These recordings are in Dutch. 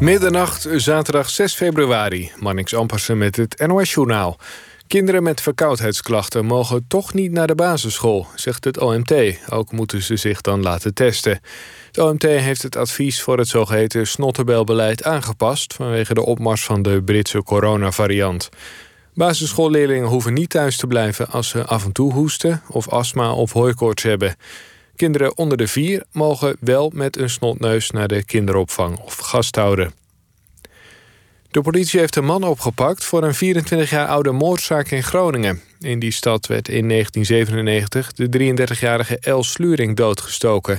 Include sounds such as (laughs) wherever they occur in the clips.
Middernacht, zaterdag 6 februari. Mannix Ampersen met het NOS-journaal. Kinderen met verkoudheidsklachten mogen toch niet naar de basisschool, zegt het OMT. Ook moeten ze zich dan laten testen. Het OMT heeft het advies voor het zogeheten snotterbelbeleid aangepast... vanwege de opmars van de Britse coronavariant. Basisschoolleerlingen hoeven niet thuis te blijven als ze af en toe hoesten... of astma of hooikoorts hebben. Kinderen onder de vier mogen wel met een snotneus naar de kinderopvang of gasthouder. De politie heeft een man opgepakt voor een 24 jaar oude moordzaak in Groningen. In die stad werd in 1997 de 33-jarige El Sluring doodgestoken.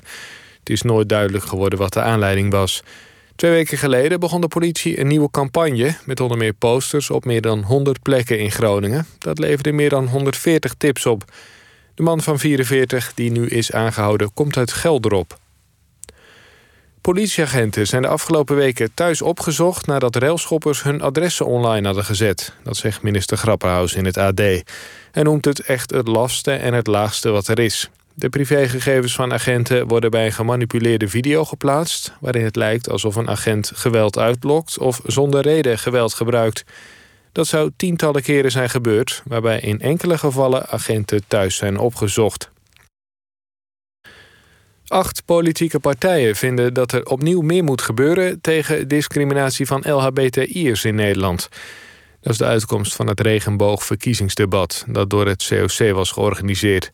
Het is nooit duidelijk geworden wat de aanleiding was. Twee weken geleden begon de politie een nieuwe campagne... met onder meer posters op meer dan 100 plekken in Groningen. Dat leverde meer dan 140 tips op. De man van 44, die nu is aangehouden, komt uit Gelderop. Politieagenten zijn de afgelopen weken thuis opgezocht... nadat railschoppers hun adressen online hadden gezet. Dat zegt minister Grapperhaus in het AD. Hij noemt het echt het lasste en het laagste wat er is. De privégegevens van agenten worden bij een gemanipuleerde video geplaatst... waarin het lijkt alsof een agent geweld uitlokt... of zonder reden geweld gebruikt. Dat zou tientallen keren zijn gebeurd... waarbij in enkele gevallen agenten thuis zijn opgezocht. Acht politieke partijen vinden dat er opnieuw meer moet gebeuren... tegen discriminatie van LHBTI'ers in Nederland. Dat is de uitkomst van het regenboogverkiezingsdebat... dat door het COC was georganiseerd.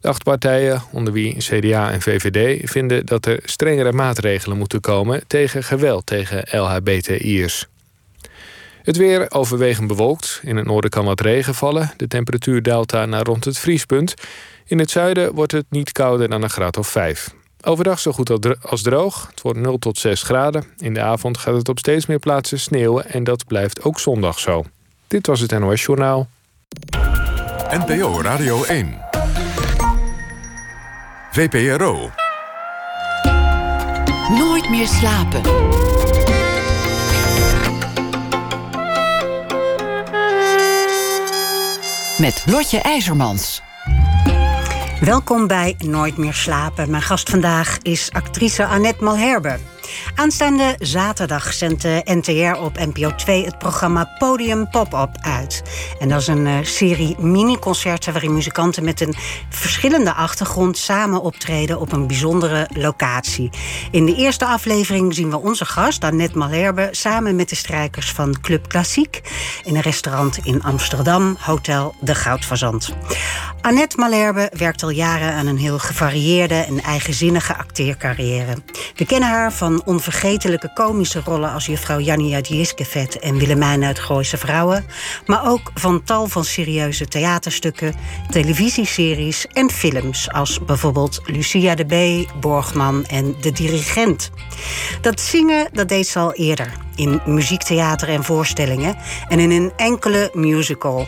De acht partijen, onder wie CDA en VVD... vinden dat er strengere maatregelen moeten komen... tegen geweld tegen LHBTI'ers. Het weer overwegend bewolkt. In het noorden kan wat regen vallen. De temperatuur daalt daar naar rond het vriespunt. In het zuiden wordt het niet kouder dan een graad of 5. Overdag zo goed als droog. Het wordt 0 tot 6 graden. In de avond gaat het op steeds meer plaatsen sneeuwen en dat blijft ook zondag zo. Dit was het NOS Journaal. NPO Radio 1. VPRO. Nooit meer slapen. Met Lotje IJzermans. Welkom bij Nooit meer slapen. Mijn gast vandaag is actrice Annette Malherbe. Aanstaande zaterdag zendt de NTR op NPO 2 het programma Podium Pop-up uit. En dat is een uh, serie mini-concerten waarin muzikanten met een verschillende achtergrond samen optreden op een bijzondere locatie. In de eerste aflevering zien we onze gast, Annette Malherbe, samen met de strijkers van Club Klassiek in een restaurant in Amsterdam, Hotel De Goudfazant. Annette Malherbe werkt al jaren aan een heel gevarieerde en eigenzinnige acteercarrière. We kennen haar van onvergetelijke komische rollen als juffrouw uit Jiskevet en Willemijn uit Gooise Vrouwen, maar ook van tal van serieuze theaterstukken, televisieseries en films als bijvoorbeeld Lucia de B, Borgman en De Dirigent. Dat zingen dat deed ze al eerder in muziektheater en voorstellingen en in een enkele musical.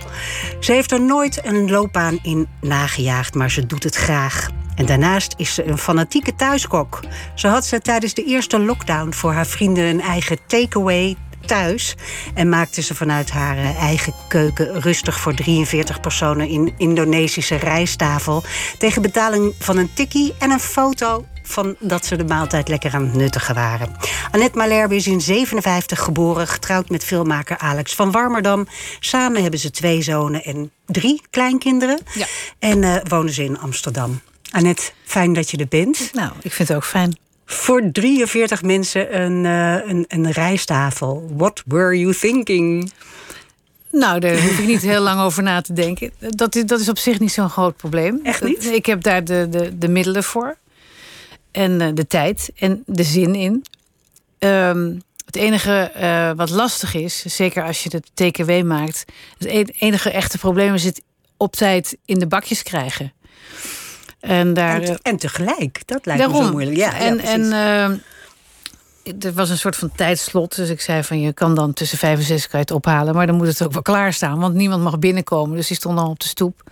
Ze heeft er nooit een loopbaan in nagejaagd, maar ze doet het graag. En daarnaast is ze een fanatieke thuiskok. Zo had ze tijdens de eerste lockdown voor haar vrienden een eigen takeaway thuis. En maakte ze vanuit haar eh, eigen keuken rustig voor 43 personen in Indonesische rijsttafel. Tegen betaling van een tikkie en een foto van dat ze de maaltijd lekker aan het nuttigen waren. Annette Malherbe is in 57 geboren, getrouwd met filmmaker Alex van Warmerdam. Samen hebben ze twee zonen en drie kleinkinderen. Ja. En uh, wonen ze in Amsterdam. Annette, fijn dat je er bent. Nou, ik vind het ook fijn. Voor 43 mensen een, uh, een, een rijsttafel. What were you thinking? Nou, daar hoef ik niet heel lang over na te denken. Dat is, dat is op zich niet zo'n groot probleem. Echt niet? Ik heb daar de, de, de middelen voor. En uh, de tijd en de zin in. Um, het enige uh, wat lastig is, zeker als je de TKW maakt... het enige echte probleem is het op tijd in de bakjes krijgen. En, daar, en, en tegelijk, dat lijkt daarom. me zo moeilijk. Ja, en, en uh, er was een soort van tijdslot. Dus ik zei van je kan dan tussen vijf en zes kan je het ophalen. Maar dan moet het ook wel klaarstaan. Want niemand mag binnenkomen. Dus die stond dan op de stoep.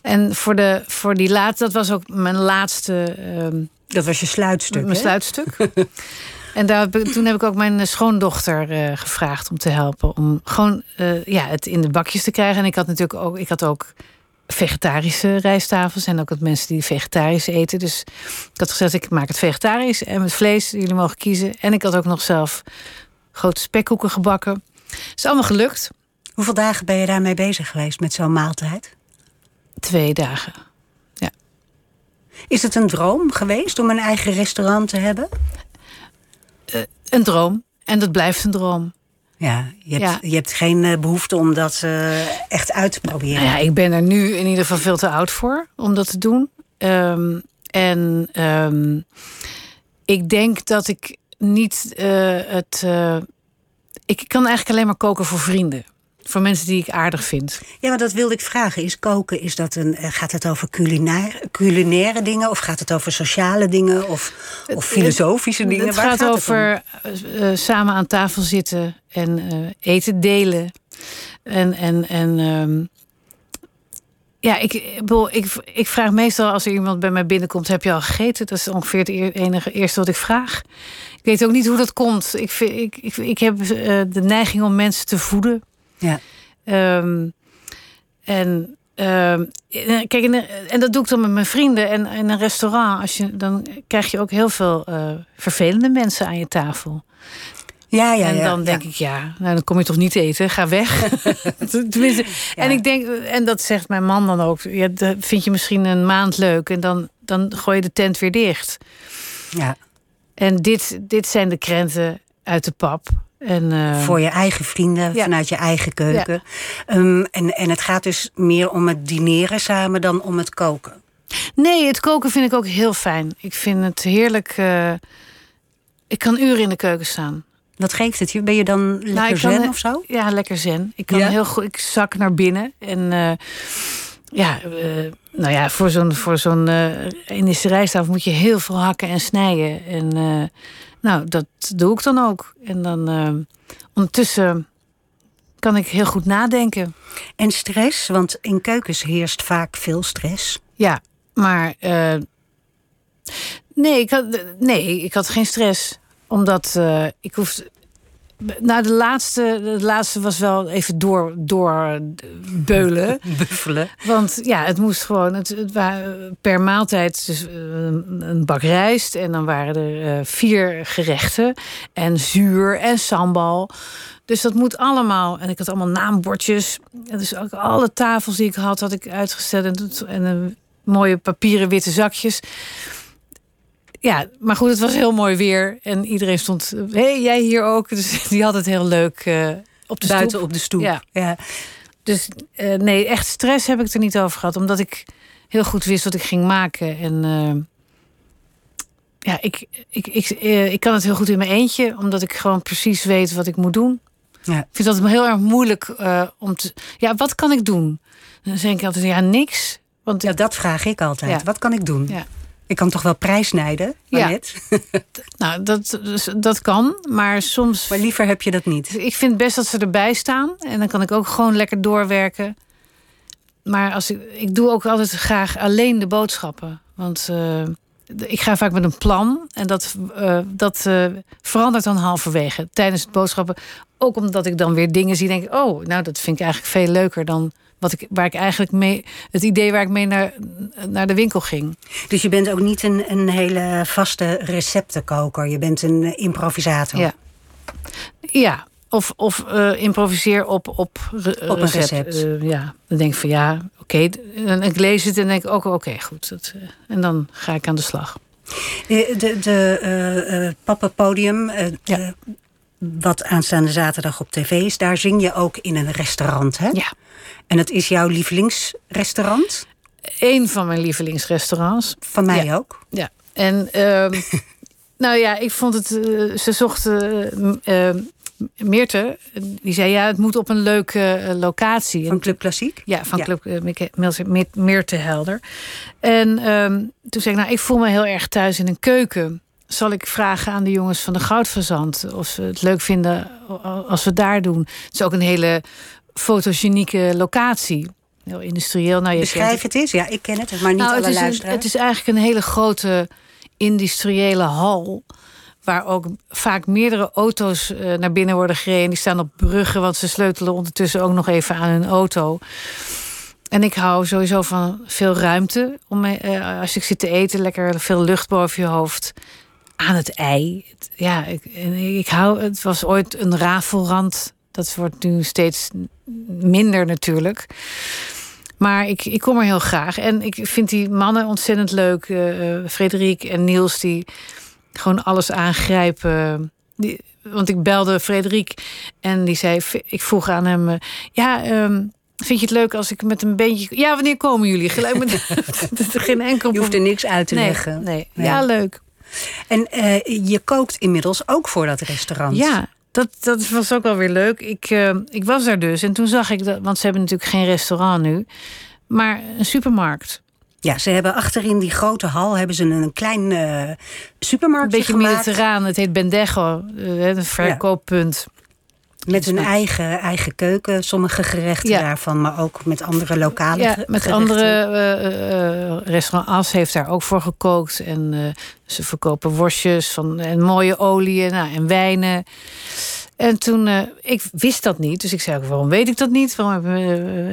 En voor, de, voor die laatste, dat was ook mijn laatste. Uh, dat was je sluitstuk. Mijn hè? sluitstuk. (laughs) en daar, toen heb ik ook mijn schoondochter uh, gevraagd om te helpen. Om gewoon uh, ja, het in de bakjes te krijgen. En ik had natuurlijk ook, ik had ook vegetarische rijsttafels en ook wat mensen die vegetarisch eten. Dus ik had gezegd, ik maak het vegetarisch en met vlees. Jullie mogen kiezen. En ik had ook nog zelf grote spekkoeken gebakken. Is allemaal gelukt. Hoeveel dagen ben je daarmee bezig geweest met zo'n maaltijd? Twee dagen. Ja. Is het een droom geweest om een eigen restaurant te hebben? Uh, een droom. En dat blijft een droom. Ja, je hebt, ja. Je hebt geen eh, behoefte om dat uh, echt uit te proberen. Nou ja, ik ben er nu in ieder geval veel te oud voor om dat te doen. Um, en um, ik denk dat ik niet uh, het. ik kan eigenlijk alleen maar koken voor vrienden. Voor mensen die ik aardig vind. Ja, maar dat wilde ik vragen. Is koken, is dat een, gaat het over culinaire, culinaire dingen? Of gaat het over sociale dingen? Of, of filosofische dingen? Het gaat, gaat, over uh, samen aan tafel zitten en uh, eten delen. En, en, en um, ja, ik, ik, ik vraag meestal als er iemand bij mij binnenkomt: heb je al gegeten? Dat is ongeveer het enige eerste wat ik vraag. Ik weet ook niet hoe dat komt. Ik, ik, ik, ik heb uh, de neiging om mensen te voeden. Ja. Um, en um, kijk, en dat doe ik dan met mijn vrienden. En in een restaurant, als je, dan krijg je ook heel veel uh, vervelende mensen aan je tafel. Ja, ja, en dan ja, denk ik, ja, nou, dan kom je toch niet eten, ga weg. (laughs) Tenminste, En ik denk, en dat zegt mijn man dan ook, ja, dat vind je misschien een maand leuk en dan, dan gooi je de tent weer dicht. Ja. En dit, dit zijn de krenten uit de pap. En, uh... Voor je eigen vrienden, ja. vanuit je eigen keuken. Ja. Um, en, en het gaat dus meer om het dineren samen dan om het koken. Nee, het koken vind ik ook heel fijn. Ik vind het heerlijk. Uh... ik kan uren in de keuken staan. Wat geeft het je? Ben je dan lekker nou, zen kan, of zo? Ja, lekker zen. Ik kan ja? heel goed. Ik zak naar binnen en uh, ja, nou ja, voor zo'n voor zo'n Indische rijstafel moet je heel veel hakken en snijden en nou, dat doe ik dan ook. En dan uh, ondertussen kan ik heel goed nadenken. En stress? Want in keukens heerst vaak veel stress. Ja, maar uh, nee, ik had, nee, ik had geen stress. Omdat uh, ik hoefde nou, de laatste, de laatste was wel even door, door beulen. (laughs) Buffelen. Want ja, het moest gewoon. Het, het per maaltijd dus eh, een bak rijst. En dan waren er uh, vier gerechten. En zuur en sambal. Dus dat moet allemaal. En ik had allemaal naambordjes. En dus ook alle tafels die ik had, had ik uitgesteld. En, en een mooie papieren witte zakjes ja, maar goed, het was heel mooi weer. En iedereen stond. Hé, hey, jij hier ook. Dus (laughs) die had het heel leuk uh, op de Buiten stoep. op de stoep. Ja. ja. Dus uh, nee, echt stress heb ik er niet over gehad. Omdat ik heel goed wist wat ik ging maken. En uh, ja, ik, ik, ik, ik kan het heel goed in mijn eentje. Omdat ik gewoon precies weet wat ik moet doen. Ja. Ik vind dat heel erg moeilijk om te. Ja, wat kan ik doen? Dan denk ik altijd, ja, niks. Want ja, dat vraag ik altijd. Ja. Wat kan ik doen? Ja. Ik kan toch wel prijsnijden, ja. nou, dat, dat kan, maar soms... Maar liever heb je dat niet. Ik vind best dat ze erbij staan. En dan kan ik ook gewoon lekker doorwerken. Maar als ik, ik doe ook altijd graag alleen de boodschappen. Want uh, ik ga vaak met een plan. En dat, uh, dat uh, verandert dan halverwege tijdens het boodschappen. Ook omdat ik dan weer dingen zie. Denk oh, nou, dat vind ik eigenlijk veel leuker dan wat ik, waar ik eigenlijk mee, het idee waar ik mee naar, naar de winkel ging. Dus je bent ook niet een, een hele vaste receptenkoker. Je bent een improvisator. Ja. Ja, of, of uh, improviseer op, op, op een recept. Uh, ja, dan denk ik van ja, oké. Okay. Ik lees het en denk ik ook, oké, okay, goed. Dat, uh, en dan ga ik aan de slag. De, de, de Pappenpodium, ja. Wat aanstaande zaterdag op tv is... daar zing je ook in een restaurant, hè? Ja. En het is jouw lievelingsrestaurant? Eén van mijn lievelingsrestaurants. Van mij ja. ook. Ja. En uh, (laughs) nou ja, ik vond het. Uh, ze zochten. Uh, Meerte, die zei ja, het moet op een leuke locatie. Van Club Klassiek? Ja, van ja. Club uh, Meerte Helder. En um, toen zei ik, nou, ik voel me heel erg thuis in een keuken. Zal ik vragen aan de jongens van de Goudverzand of ze het leuk vinden als we het daar doen? Het is ook een hele fotogenieke locatie. Heel industrieel. Nou, je Beschrijf het eens. Ja, ik ken het, maar niet nou, alle het is. Een, het is eigenlijk een hele grote industriële hal. Waar ook vaak meerdere auto's uh, naar binnen worden gereden. Die staan op bruggen, want ze sleutelen ondertussen ook nog even aan hun auto. en ik hou sowieso van veel ruimte. Om eh, als ik zit te eten, lekker veel lucht boven je hoofd. Aan het ei. Ja, ik, en ik hou. Het was ooit een rafelrand. Dat wordt nu steeds minder natuurlijk. Maar ik, ik kom er heel graag. En ik vind die mannen ontzettend leuk. eh eh, Frederik en Niels, die gewoon alles aangrijpen. Die, want ik belde Frederik en die zei... Ik vroeg aan hem... eh, ja, ehm, vind je het leuk als ik met een beentje... Ja, wanneer komen jullie? Gelijk met (laughs) geen enkel Je hoeft er niks uit te nee, leggen. Nee. Nee. Ja, leuk. En eh, je kookt inmiddels ook voor dat restaurant. Ja, dat, dat was ook wel weer leuk. Ik, eh, ik was daar dus en toen zag ik dat... Want ze hebben natuurlijk geen restaurant nu. Maar een supermarkt. Ja, ze hebben achterin die grote hal hebben ze een klein eh Een supermarktje beetje mediterraan. Het heet Bendejo. een verkooppunt. Met een eigen, eigen keuken, sommige gerechten Ja. daarvan, maar ook met andere lokale Ja, met gerechten. andere eh, restaurant As heeft daar ook voor gekookt. En ze verkopen worstjes van, en mooie oliën nou, en wijnen. En toen, ik wist dat niet. Dus ik zei ook, waarom weet ik dat niet? Waarom heb je,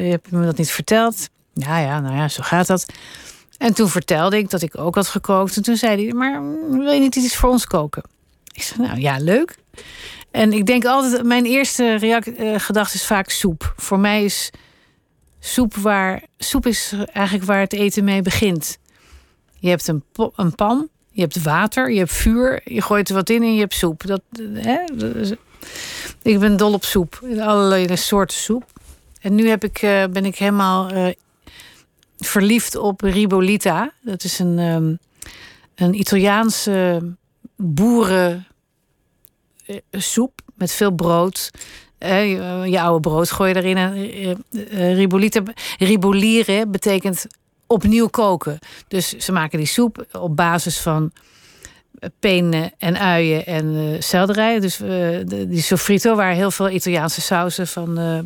heb je me dat niet verteld? Ja, ja, nou ja, zo gaat dat. En toen vertelde ik dat ik ook had gekookt. En toen zei hij, maar mm, wil je niet iets voor ons koken? Ik zei, nou ja, leuk. En ik denk altijd, mijn eerste eh, gedachte is vaak soep. Voor mij is soep waar. Soep is eigenlijk waar het eten mee begint. Je hebt een, een pan, je hebt water, je hebt vuur, je gooit er wat in en je hebt soep. Dat, hè, ik ben dol op soep, allerlei soorten soep. En nu heb ik, eh, ben ik helemaal eh, verliefd op ribolita. Dat is een, ehm, een Italiaanse boeren soep met veel brood. Eh, je, je oude brood gooi je erin. En, eh, eh, ribolita, ribolire betekent opnieuw koken. Dus ze maken die soep op basis van penen en uien en eh selderij. Dus eh, de- die sofrito, waar heel veel Italiaanse sauzen van eh, eh,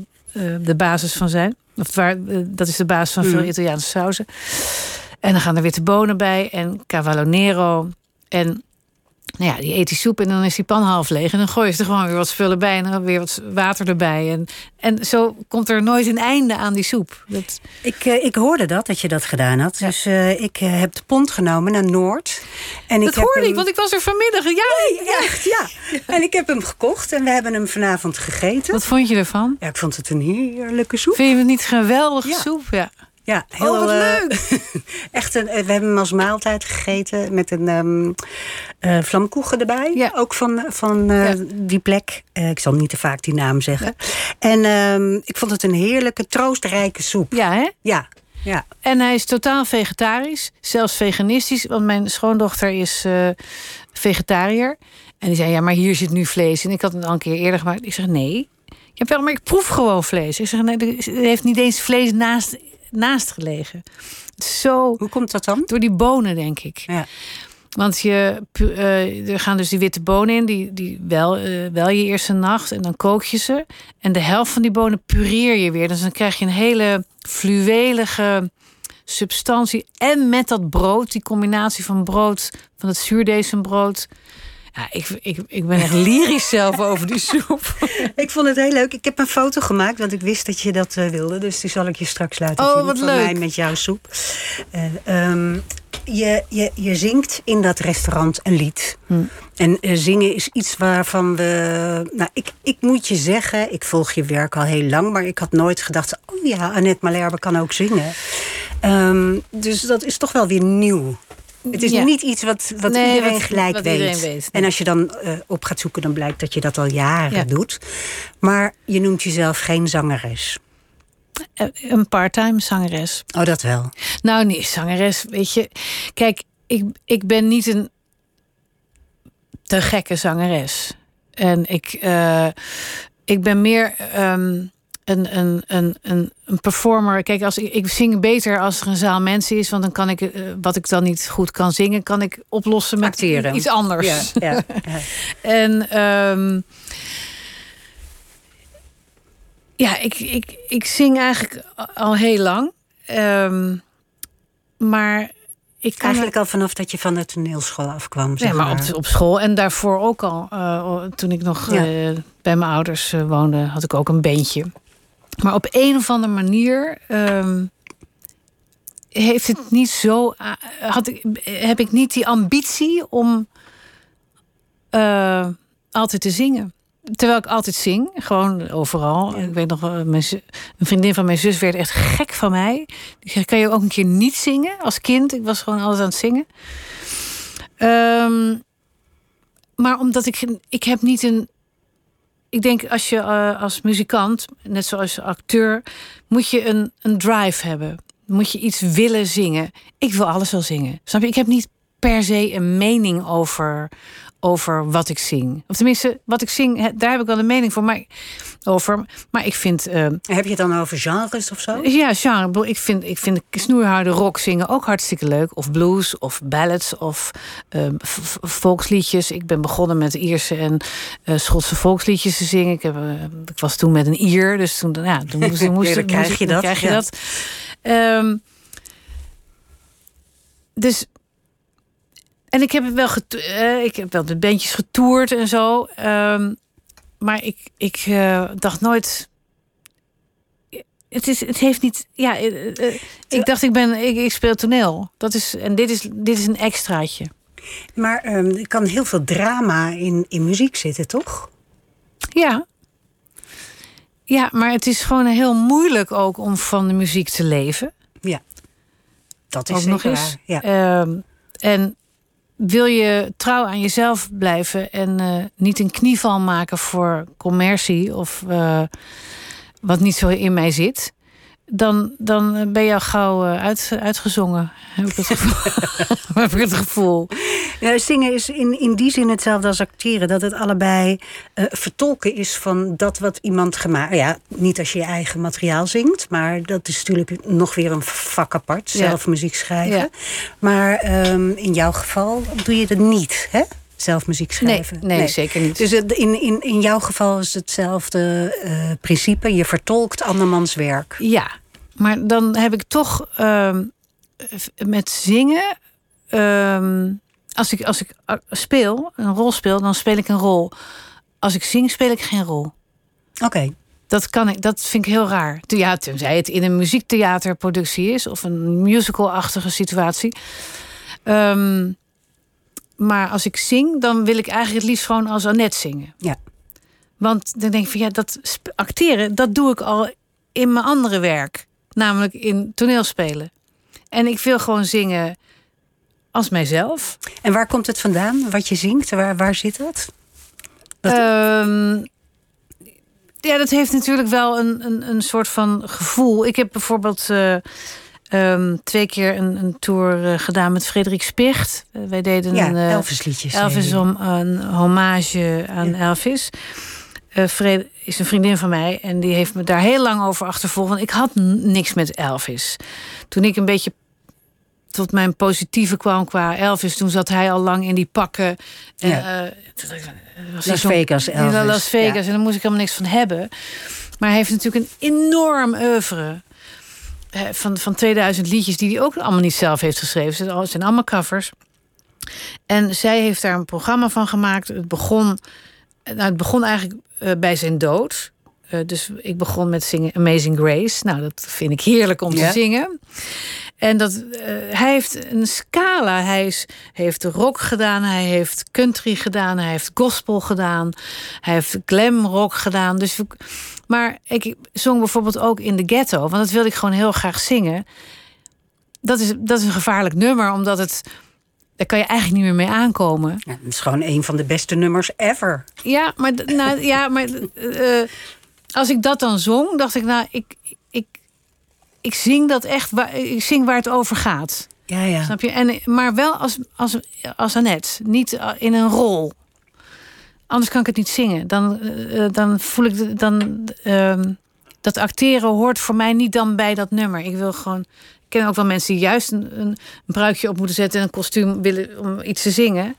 de basis van zijn. Of waar, eh, dat is de basis van veel Mhm. Italiaanse sauzen. En dan gaan er witte bonen bij en cavallo nero. En nou ja, die eet die soep en dan is die pan half leeg. En dan gooi je er gewoon weer wat spullen bij en dan weer wat water erbij. En, en zo komt er nooit een einde aan die soep. Dat, Ik, eh, ik hoorde dat, dat je dat gedaan had. Dus eh, ik eh, heb de pont genomen naar Noord. En dat ik heb hoorde hem... ik, want ik was er vanmiddag. Ja, Echt, ja. En ik heb hem gekocht en we hebben hem vanavond gegeten. Wat vond je ervan? Ja, ik vond het een heerlijke soep. Vind je het niet geweldige soep? Ja. Ja, heel Oh, wat eh, leuk. (laughs) echt een, we hebben hem als maaltijd gegeten met een eh, vlamkoegen erbij. Ja. Ook van, van eh, Ja. die plek. Ik zal niet te vaak die naam zeggen. En ehm, ik vond het een heerlijke, troostrijke soep. Ja, hè? Ja, ja. En hij is totaal vegetarisch, zelfs veganistisch. Want mijn schoondochter is vegetariër. En die zei, ja, maar hier zit nu vlees. En ik had het al een keer eerder gemaakt. Ik zeg, nee. Ja, wel, maar ik proef gewoon vlees. Ik zeg, nee, er heeft niet eens vlees naast, naast gelegen. Zo, Hoe komt dat dan? door die bonen, denk ik. Ja. Want je, eh, er gaan dus die witte bonen in, die, die wel, eh, wel je eerste nacht. En dan kook je ze. En de helft van die bonen pureer je weer. Dus dan krijg je een hele fluwelige substantie. En met dat brood, die combinatie van brood, van het zuurdezenbrood. Ja, ik, ik, ik ben echt lyrisch zelf over die soep. (laughs) Ik vond het heel leuk. Ik heb een foto gemaakt, want ik wist dat je dat eh, wilde. Dus die zal ik je straks laten Oh, zien. wat van leuk. mij met jouw soep. Eh, ehm, je, je, je zingt in dat restaurant een lied. Hm. En eh, zingen is iets waarvan we... Nou, ik, ik moet je zeggen, ik volg je werk al heel lang... maar ik had nooit gedacht, oh ja, Annette Malherbe kan ook zingen. Ehm, dus dat is toch wel weer nieuw. Het is Ja. niet iets wat, wat Nee, iedereen gelijk wat weet. iedereen weet, En als je dan eh, op gaat zoeken, dan blijkt dat je dat al jaren Ja. doet. Maar je noemt jezelf geen zangeres. Eh, Een parttime zangeres. Oh, dat wel. Nou, nee, zangeres, weet je. Kijk, ik, ik ben niet een te gekke zangeres. En ik, eh, ik ben meer ehm, een, een, een, een, een performer. Kijk, als ik, ik zing beter als er een zaal mensen is, want dan kan ik eh, wat ik dan niet goed kan zingen, kan ik oplossen met Acteren. iets anders. Ja, ja, ja. (laughs) En ehm, ja, ik, ik, ik zing eigenlijk al heel lang. Ehm, maar ik Eigenlijk al vanaf dat je van de toneelschool afkwam. Zeg maar op, op school en daarvoor ook al. eh, toen ik nog Ja. eh, bij mijn ouders woonde, had ik ook een beentje. Maar op een of andere manier. ehm, heeft het niet zo. eh, Had ik, heb ik niet die ambitie om eh, altijd te zingen. Terwijl ik altijd zing, gewoon overal. Ik weet nog, wel, mijn een vriendin van mijn zus werd echt gek van mij. Die zei: Kan je ook een keer niet zingen als kind? Ik was gewoon altijd aan het zingen. Ehm, maar omdat ik, ik heb niet een. Ik denk als je eh, als muzikant, net zoals acteur, moet je een, een drive hebben. Moet je iets willen zingen. Ik wil alles wel zingen. Snap je? Ik heb niet per se een mening over, over wat ik zing. Of tenminste, wat ik zing, daar heb ik wel een mening voor. Maar, over. Maar ik vind. eh, Heb je het dan over genres of zo? ja, genre. Ik Ik vind, ik vind snoeiharde rock zingen ook hartstikke leuk. Of blues, of ballads, of v- volksliedjes. Ik ben begonnen met Ierse en eh, Schotse volksliedjes te zingen. Ik, heb, eh, ik was toen met een Ier, dus toen, ja, toen moest, (laughs) moest, Ja, dan moest- krijg je dat, Krijg je ja. dat. Ehm, dus... En ik heb wel, eh, ik heb wel de bandjes getoerd en zo. ehm, maar ik, ik eh, dacht nooit het, is, het heeft niet. Ja, eh, ik dacht, ik, ben, ik, ik speel toneel. Dat is, en dit is, dit is een extraatje. Maar ehm, er kan heel veel drama in, in muziek zitten, toch? Ja. Ja, maar het is gewoon heel moeilijk ook om van de muziek te leven. Ja. Dat is ook nog eens. Ja. Ehm, en wil je trouw aan jezelf blijven en eh, niet een knieval maken voor commercie of eh, wat niet zo in mij zit, dan, dan ben je al gauw eh, uit, uitgezongen. Heb ik het gevoel. (laughs) heb ik het gevoel. Ja, zingen is in, in die zin hetzelfde als acteren. Dat het allebei eh, vertolken is van dat wat iemand gemaakt... Ja, niet als je je eigen materiaal zingt. Maar dat is natuurlijk nog weer een vak apart. Ja. Zelf muziek schrijven. Ja. Maar ehm, in jouw geval doe je dat niet, hè? Zelf muziek Nee, schrijven. nee, zeker niet. Dus in, in, in jouw geval is het hetzelfde eh, principe. Je vertolkt andermans werk. Ja, maar dan heb ik toch ehm, met zingen. ehm, als ik, als ik eh, speel, een rol speel, dan speel ik een rol. Als ik zing, speel ik geen rol. Oké. Dat, kan ik, dat vind ik heel raar. Ja, tenzij het in een muziektheaterproductie is of een musical-achtige situatie. Ehm, maar als ik zing, dan wil ik eigenlijk het liefst gewoon als Annette zingen. Ja. Want dan denk ik van ja, dat acteren, dat doe ik al in mijn andere werk. Namelijk in toneelspelen. En ik wil gewoon zingen als mijzelf. En waar komt het vandaan, wat je zingt? Waar, waar zit dat? Dat- Ehm, ja, dat heeft natuurlijk wel een, een, een soort van gevoel. Ik heb bijvoorbeeld eh, ehm, twee keer een, een tour eh, gedaan met Frederik Spicht. Eh, wij deden Ja, een Elvisliedjes. Elvis zei je. om een hommage aan Elvis. Eh Fred is een vriendin van mij en die heeft me daar heel lang over achtervolgd. Want ik had niks met Elvis. Toen ik een beetje tot mijn positieve kwam qua Elvis, toen zat hij al lang in die pakken. En, Ja. eh, was Las Vegas in Elvis. Las Vegas. Ja. En daar moest ik helemaal niks van hebben. Maar hij heeft natuurlijk een enorm oeuvre. Van, van 2000 liedjes die hij ook allemaal niet zelf heeft geschreven. Het zijn allemaal covers. En zij heeft daar een programma van gemaakt. Het begon, nou, het begon eigenlijk eh, bij zijn dood. Eh, dus ik begon met zingen Amazing Grace. Nou, dat vind ik heerlijk om te zingen. En dat, eh, hij heeft een scala. Hij is, heeft rock gedaan, hij heeft country gedaan, hij heeft gospel gedaan, hij heeft glam rock gedaan. Dus, maar ik zong bijvoorbeeld ook in de ghetto, want dat wilde ik gewoon heel graag zingen. Dat is, dat is een gevaarlijk nummer, omdat het. Daar kan je eigenlijk niet meer mee aankomen. Ja, het is gewoon een van de beste nummers ever. Ja, maar, nou, ja, maar eh, als ik dat dan zong, dacht ik, nou, ik, ik, ik zing dat echt, waar, ik zing waar het over gaat. Ja, ja. Snap je? En, maar wel als, als, als Annette, niet eh, in een rol. Anders kan ik het niet zingen. Dan, eh, dan voel ik, dan, ehm, dat acteren hoort voor mij niet dan bij dat nummer. Ik wil gewoon, ken ook wel mensen die juist een, een, een bruikje op moeten zetten en een kostuum willen om iets te zingen.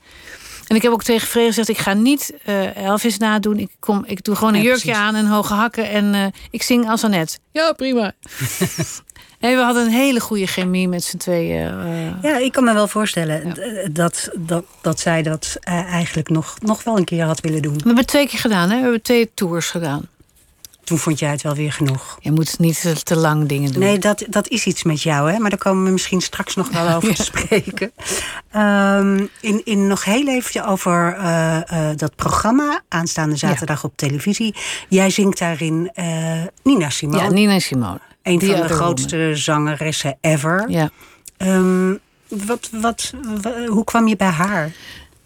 En ik heb ook tegen Vrede gezegd: ik ga niet eh, Elvis nadoen. Ik, kom, ik doe gewoon een Ja, jurkje precies. aan en hoge hakken en eh, ik zing als Annette. Ja, prima. (laughs) (laughs) en we hadden een hele goede chemie met z'n tweeën. eh. Ja, ik kan me wel voorstellen dat, dat, dat zij dat eigenlijk nog, nog wel een keer had willen doen. We hebben het twee keer gedaan, hè? We hebben twee tours gedaan. Toen vond jij het wel weer genoeg. Je moet niet te, lang dingen doen. Nee, dat, dat is iets met jou, hè? maar daar komen we misschien straks nog wel (laughs) over te spreken. Ehm, in, in nog heel even over eh, eh, dat programma, aanstaande zaterdag op televisie. Jij zingt daarin eh, Nina Simone. Ja, Nina Simone. Een Die van de grootste zangeressen ever. Ja. Ehm, wat, wat, wa- hoe kwam je bij haar?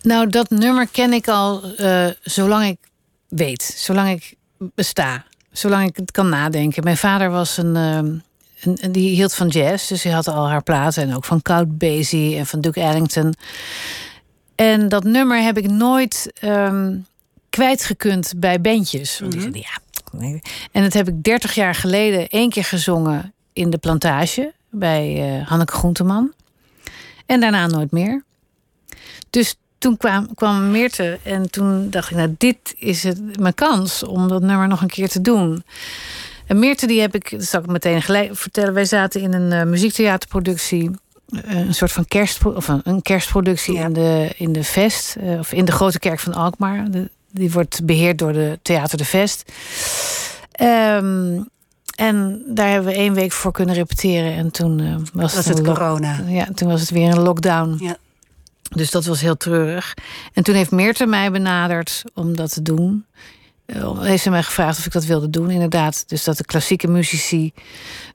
Nou, dat nummer ken ik al zolang ik weet. Zolang ik besta. Zolang ik het kan nadenken. Mijn vader was een... ehm, een, een- die hield van jazz, dus hij had al haar platen. En ook van Count Basie en van Duke Ellington. En dat nummer heb ik nooit ehm kwijtgekund bij bandjes. Want die zeiden, ja... En dat heb ik 30 jaar geleden één keer gezongen in de plantage... bij eh, Hanneke Groenteman. En daarna nooit meer. Dus toen kwam, kwam Meerte en toen dacht ik, nou, dit is het, mijn kans om dat nummer nog een keer te doen. En Meerte, die heb ik, dat zal ik meteen gelijk vertellen. Wij zaten in een eh, muziektheaterproductie, eh, een soort van kerst, of een, een kerstproductie Ja. in, de, in de Vest, eh, of in de Grote Kerk van Alkmaar. De- die wordt beheerd door de Theater de Vest. Ehm, en daar hebben we één week voor kunnen repeteren. En toen was, Was het lock- corona? Ja, toen was het weer een lockdown. Ja. Dus dat was heel treurig. En toen heeft Meerte mij benaderd om dat te doen. Eh, Heeft ze mij gevraagd of ik dat wilde doen, inderdaad. Dus dat de klassieke muzici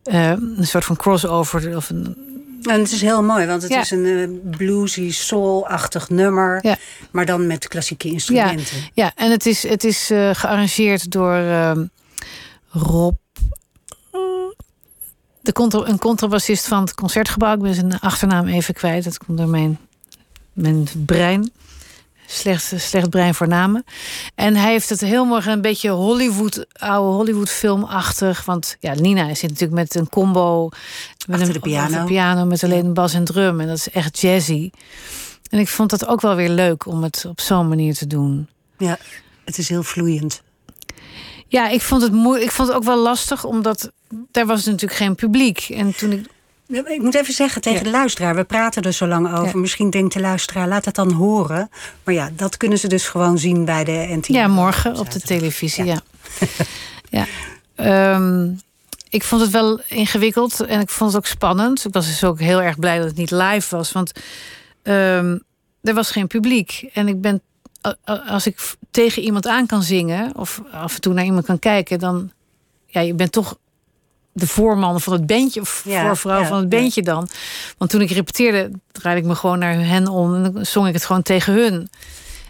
eh, een soort van crossover... Of een, En het is heel mooi, want het Ja. is een eh, bluesy, soul-achtig nummer. Ja. Maar dan met klassieke instrumenten. ja, en het is, het is gearrangeerd door ehm, Rob... De contra, een contrabassist van het Concertgebouw. Ik ben zijn achternaam even kwijt. Dat komt door mijn, mijn brein. Slecht, slecht brein voor namen. En hij heeft het heel mooi gedaan, een beetje Hollywood, oude Hollywood filmachtig. Want ja, Nina zit natuurlijk met een combo. Met Achter een de piano. piano met alleen bas en drum. En dat is echt jazzy. En ik vond dat ook wel weer leuk om het op zo'n manier te doen. Ja, het is heel vloeiend. Ja, ik vond het moeilijk. Ik vond het ook wel lastig, omdat daar was natuurlijk geen publiek. En toen ik. Ik moet even zeggen tegen Ja. de luisteraar, we praten er zo lang over. Ja. Misschien denkt de luisteraar, laat het dan horen. Maar ja, dat kunnen ze dus gewoon zien bij de NTR. Ja, morgen op de televisie. Ja. ja. Ehm, ik vond het wel ingewikkeld en ik vond het ook spannend. Ik was dus ook heel erg blij dat het niet live was. Want ehm, er was geen publiek. En ik ben, als ik tegen iemand aan kan zingen, of af en toe naar iemand kan kijken, dan. Ja, je bent toch de voorman van het bandje, of Ja, voorvrouw ja, van het ja. bandje dan. Want toen ik repeteerde, draaide ik me gewoon naar hen om en dan zong ik het gewoon tegen hun.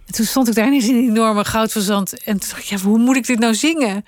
En toen stond ik daar ineens in die enorme goudverzand. En toen dacht ik, ja, hoe moet ik dit nou zingen?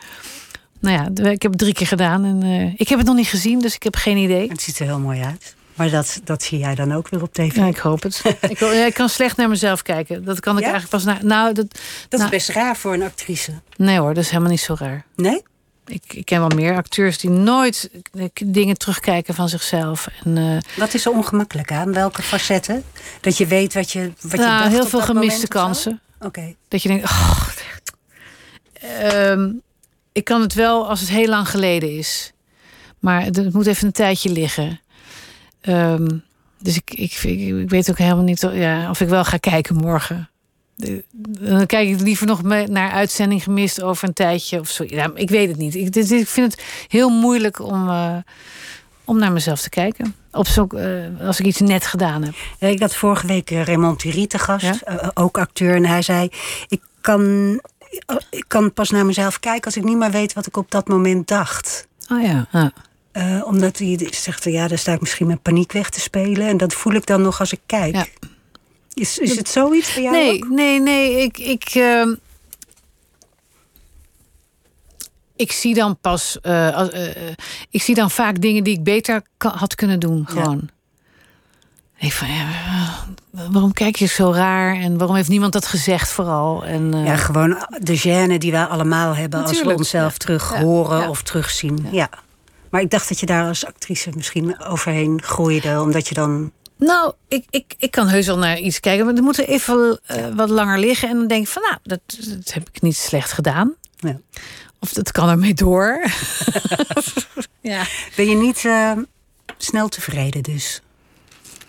Nou ja, ik heb het drie keer gedaan. En eh, ik heb het nog niet gezien, dus ik heb geen idee. Het ziet er heel mooi uit. Maar dat, dat zie jij dan ook weer op tv. Ja, ik hoop het. (laughs) ik, wil- ja, ik kan slecht naar mezelf kijken. Dat kan ik Ja? eigenlijk pas naar... Nou, dat, dat nou, is best raar voor een actrice. nee hoor, dat is helemaal niet zo raar. Nee? Ik, ik ken wel meer acteurs die nooit eh, dingen terugkijken van zichzelf. En, eh, Wat is er ongemakkelijk aan? Welke facetten? Dat je weet wat je, wat je nou, dacht heel veel gemiste kansen. Oké. Dat je denkt, oh, ehm, ik kan het wel als het heel lang geleden is. Maar het, moet even een tijdje liggen. Ehm, dus ik, ik, ik, ik weet ook helemaal niet ja, of ik wel ga kijken morgen. De- Dan kijk ik liever nog naar uitzending gemist over een tijdje of zo. Ja, ik weet het niet. Ik, dit- ik vind het heel moeilijk om, eh, om naar mezelf te kijken. Op zoek, eh, als ik iets net gedaan heb. Ik had vorige week eh, Raymond Thierry te gast, Ja? ook acteur. En hij zei, ik kan, ik kan pas naar mezelf kijken als ik niet meer weet wat ik op dat moment dacht. Oh ja. ja. Omdat hij zegt, ja, daar sta ik misschien met paniek weg te spelen. En dat voel ik dan nog als ik kijk. Ja. Is, is het zoiets bij jou Nee, ook? nee, nee. Ik, ik, ehm, ik zie dan pas. eh, eh, eh, ik zie dan vaak dingen die ik beter had kunnen doen. Gewoon. Ik denk van, ja, waarom kijk je zo raar? En waarom heeft niemand dat gezegd vooral? En, Ja, gewoon de gêne die wij allemaal hebben als we onszelf ja. terug Ja, horen ja. of terugzien. Ja. Maar ik dacht dat je daar als actrice misschien overheen groeide, omdat je dan. Nou, ik, ik, ik kan heus wel naar iets kijken. Maar dan moet er even eh, wat langer liggen. En dan denk ik van, nou, dat, dat heb ik niet slecht gedaan. Ja. Of dat kan ermee door. (laughs) ja. Ben je niet eh, snel tevreden dus?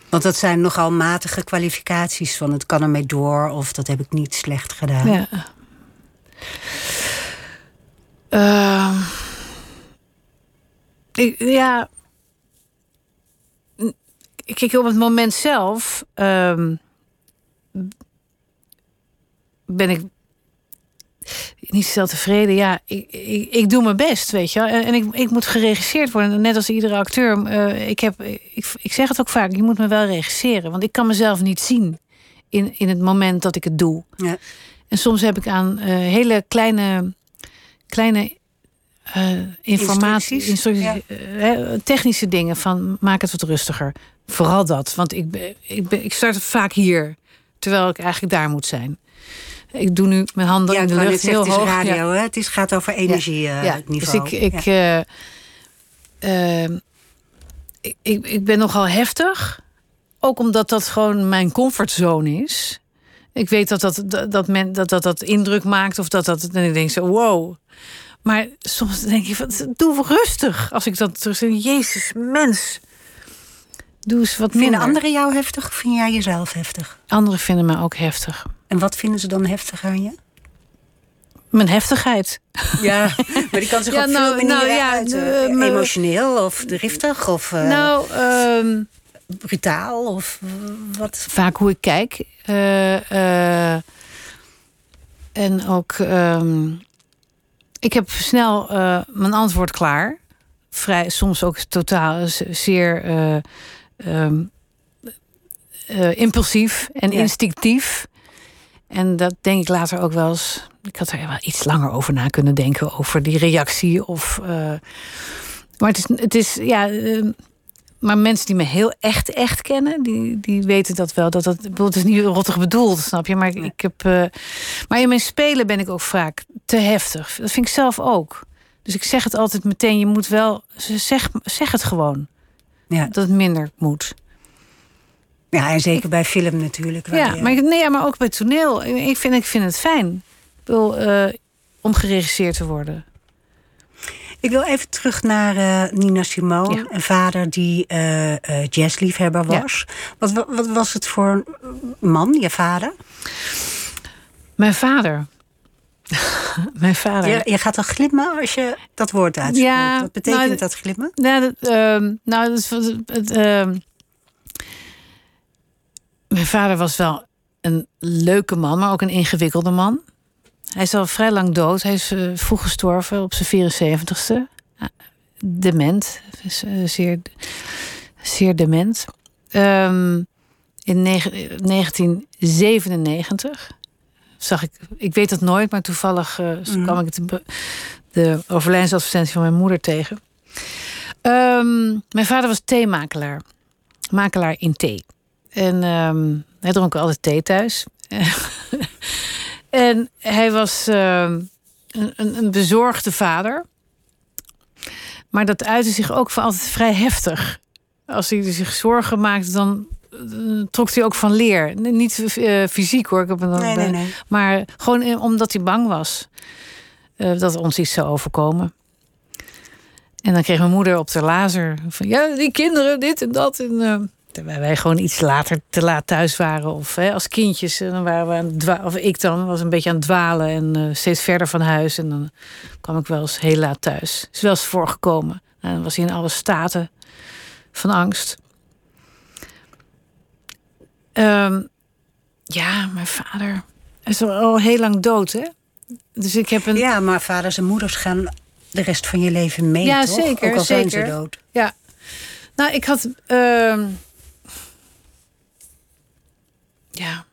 Want dat zijn nogal matige kwalificaties van het kan ermee door of dat heb ik niet slecht gedaan. Ja. Ehm, Ik, ja. Kijk, op het moment zelf ehm, ben ik niet stel tevreden. Ja, ik, ik, ik doe mijn best, weet je. En, en ik, ik moet geregisseerd worden, net als iedere acteur. Uh, ik, heb, ik, ik zeg het ook vaak, je moet me wel regisseren. Want ik kan mezelf niet zien in, in het moment dat ik het doe. Ja. En soms heb ik aan uh, hele kleine, kleine uh, informaties, instructies, ja. technische dingen van maak het wat rustiger. Vooral dat, want ik, ik, ik start vaak hier, terwijl ik eigenlijk daar moet zijn. Ik doe nu mijn handen in de lucht heel het hoog. Het is radio, hè? Het is, gaat over energieniveau. Ja, dus ik, ik, uh, uh, ik, ik, ik ben nogal heftig. Ook omdat dat gewoon mijn comfortzone is. Ik weet dat dat, dat, dat, men, dat, dat, dat indruk maakt of dat dat. En ik denk zo, wow. Maar soms denk je, doe rustig. Als ik dat terug zeg, Jezus, mens. Doe eens wat minder. Vinden anderen jou heftig of vind jij jezelf heftig? Anderen vinden me ook heftig. En wat vinden ze dan heftig aan je? Mijn heftigheid. Ja, maar die kan zich (laughs) ja, op nou, veel manieren nou, ja, uiten. Emotioneel of driftig of uh, nou, um, brutaal of wat? Vaak hoe ik kijk. Uh, en ook... Um, ik heb snel mijn antwoord klaar. Vrij, soms ook totaal zeer... Um, impulsief en ja. instinctief. En dat denk ik later ook wel eens. Ik had er wel iets langer over na kunnen denken. Over die reactie. Of, uh, maar het is, het is ja. Uh, maar mensen die me heel echt, echt kennen, die, die weten dat wel. Dat dat, het is niet rottig bedoeld, snap je? Maar ik, ik heb. Uh, maar in mijn spelen ben ik ook vaak te heftig. Dat vind ik zelf ook. Dus ik zeg het altijd meteen. Je moet wel. Zeg, zeg het gewoon. Ja. Dat het minder moet. Ja, en zeker bij film natuurlijk. Ja, maar, nee, maar ook bij toneel. Ik vind, ik vind het fijn wil, uh, om geregisseerd te worden. Ik wil even terug naar uh, Nina Simone, een vader die uh, jazzliefhebber was. Ja. Wat, wat, was het voor man, je vader? Mijn vader. (laughs) Mijn vader. Je, je, gaat al glimmen als je dat woord uitspreekt. Ja, wat betekent nou, dat glimmen? Nou, dat, uh, nou, dat het, ehm, mijn vader was wel een leuke man, maar ook een ingewikkelde man. Hij is al vrij lang dood. Hij is uh, vroeg gestorven op zijn 74ste. dement. Uh, zeer, zeer dement. Um, in 1997 zag ik, ik weet het nooit, maar toevallig uh, mm. kwam ik de, de overlijdensadvertentie van mijn moeder tegen. Um, mijn vader was theemakelaar. Makelaar in thee. En um, hij dronk altijd thee thuis. (laughs) en hij was um, een, een, bezorgde vader. Maar dat uitte zich ook van altijd vrij heftig. Als hij zich zorgen maakte, dan trok hij ook van leer. Niet uh, fysiek hoor, ik heb een, nee, nee, nee. maar gewoon omdat hij bang was uh, dat ons iets zou overkomen. En dan kreeg mijn moeder op de lazer van ja, die kinderen, dit en dat. En, Terwijl wij gewoon iets later te laat thuis waren. Of hè, als kindjes, dan waren we aan het Of ik dan was een beetje aan het dwalen en steeds verder van huis. En dan kwam ik wel eens heel laat thuis. Is wel eens voorgekomen. En dan was hij in alle staten van angst. Um, ja, mijn vader is al heel lang dood, hè? Dus ik heb een. Ja, maar vaders en moeders gaan de rest van je leven mee. Ja, toch? zeker. Ook al zeker. zijn ze dood. Ja. Nou, ik had. Uh, ja.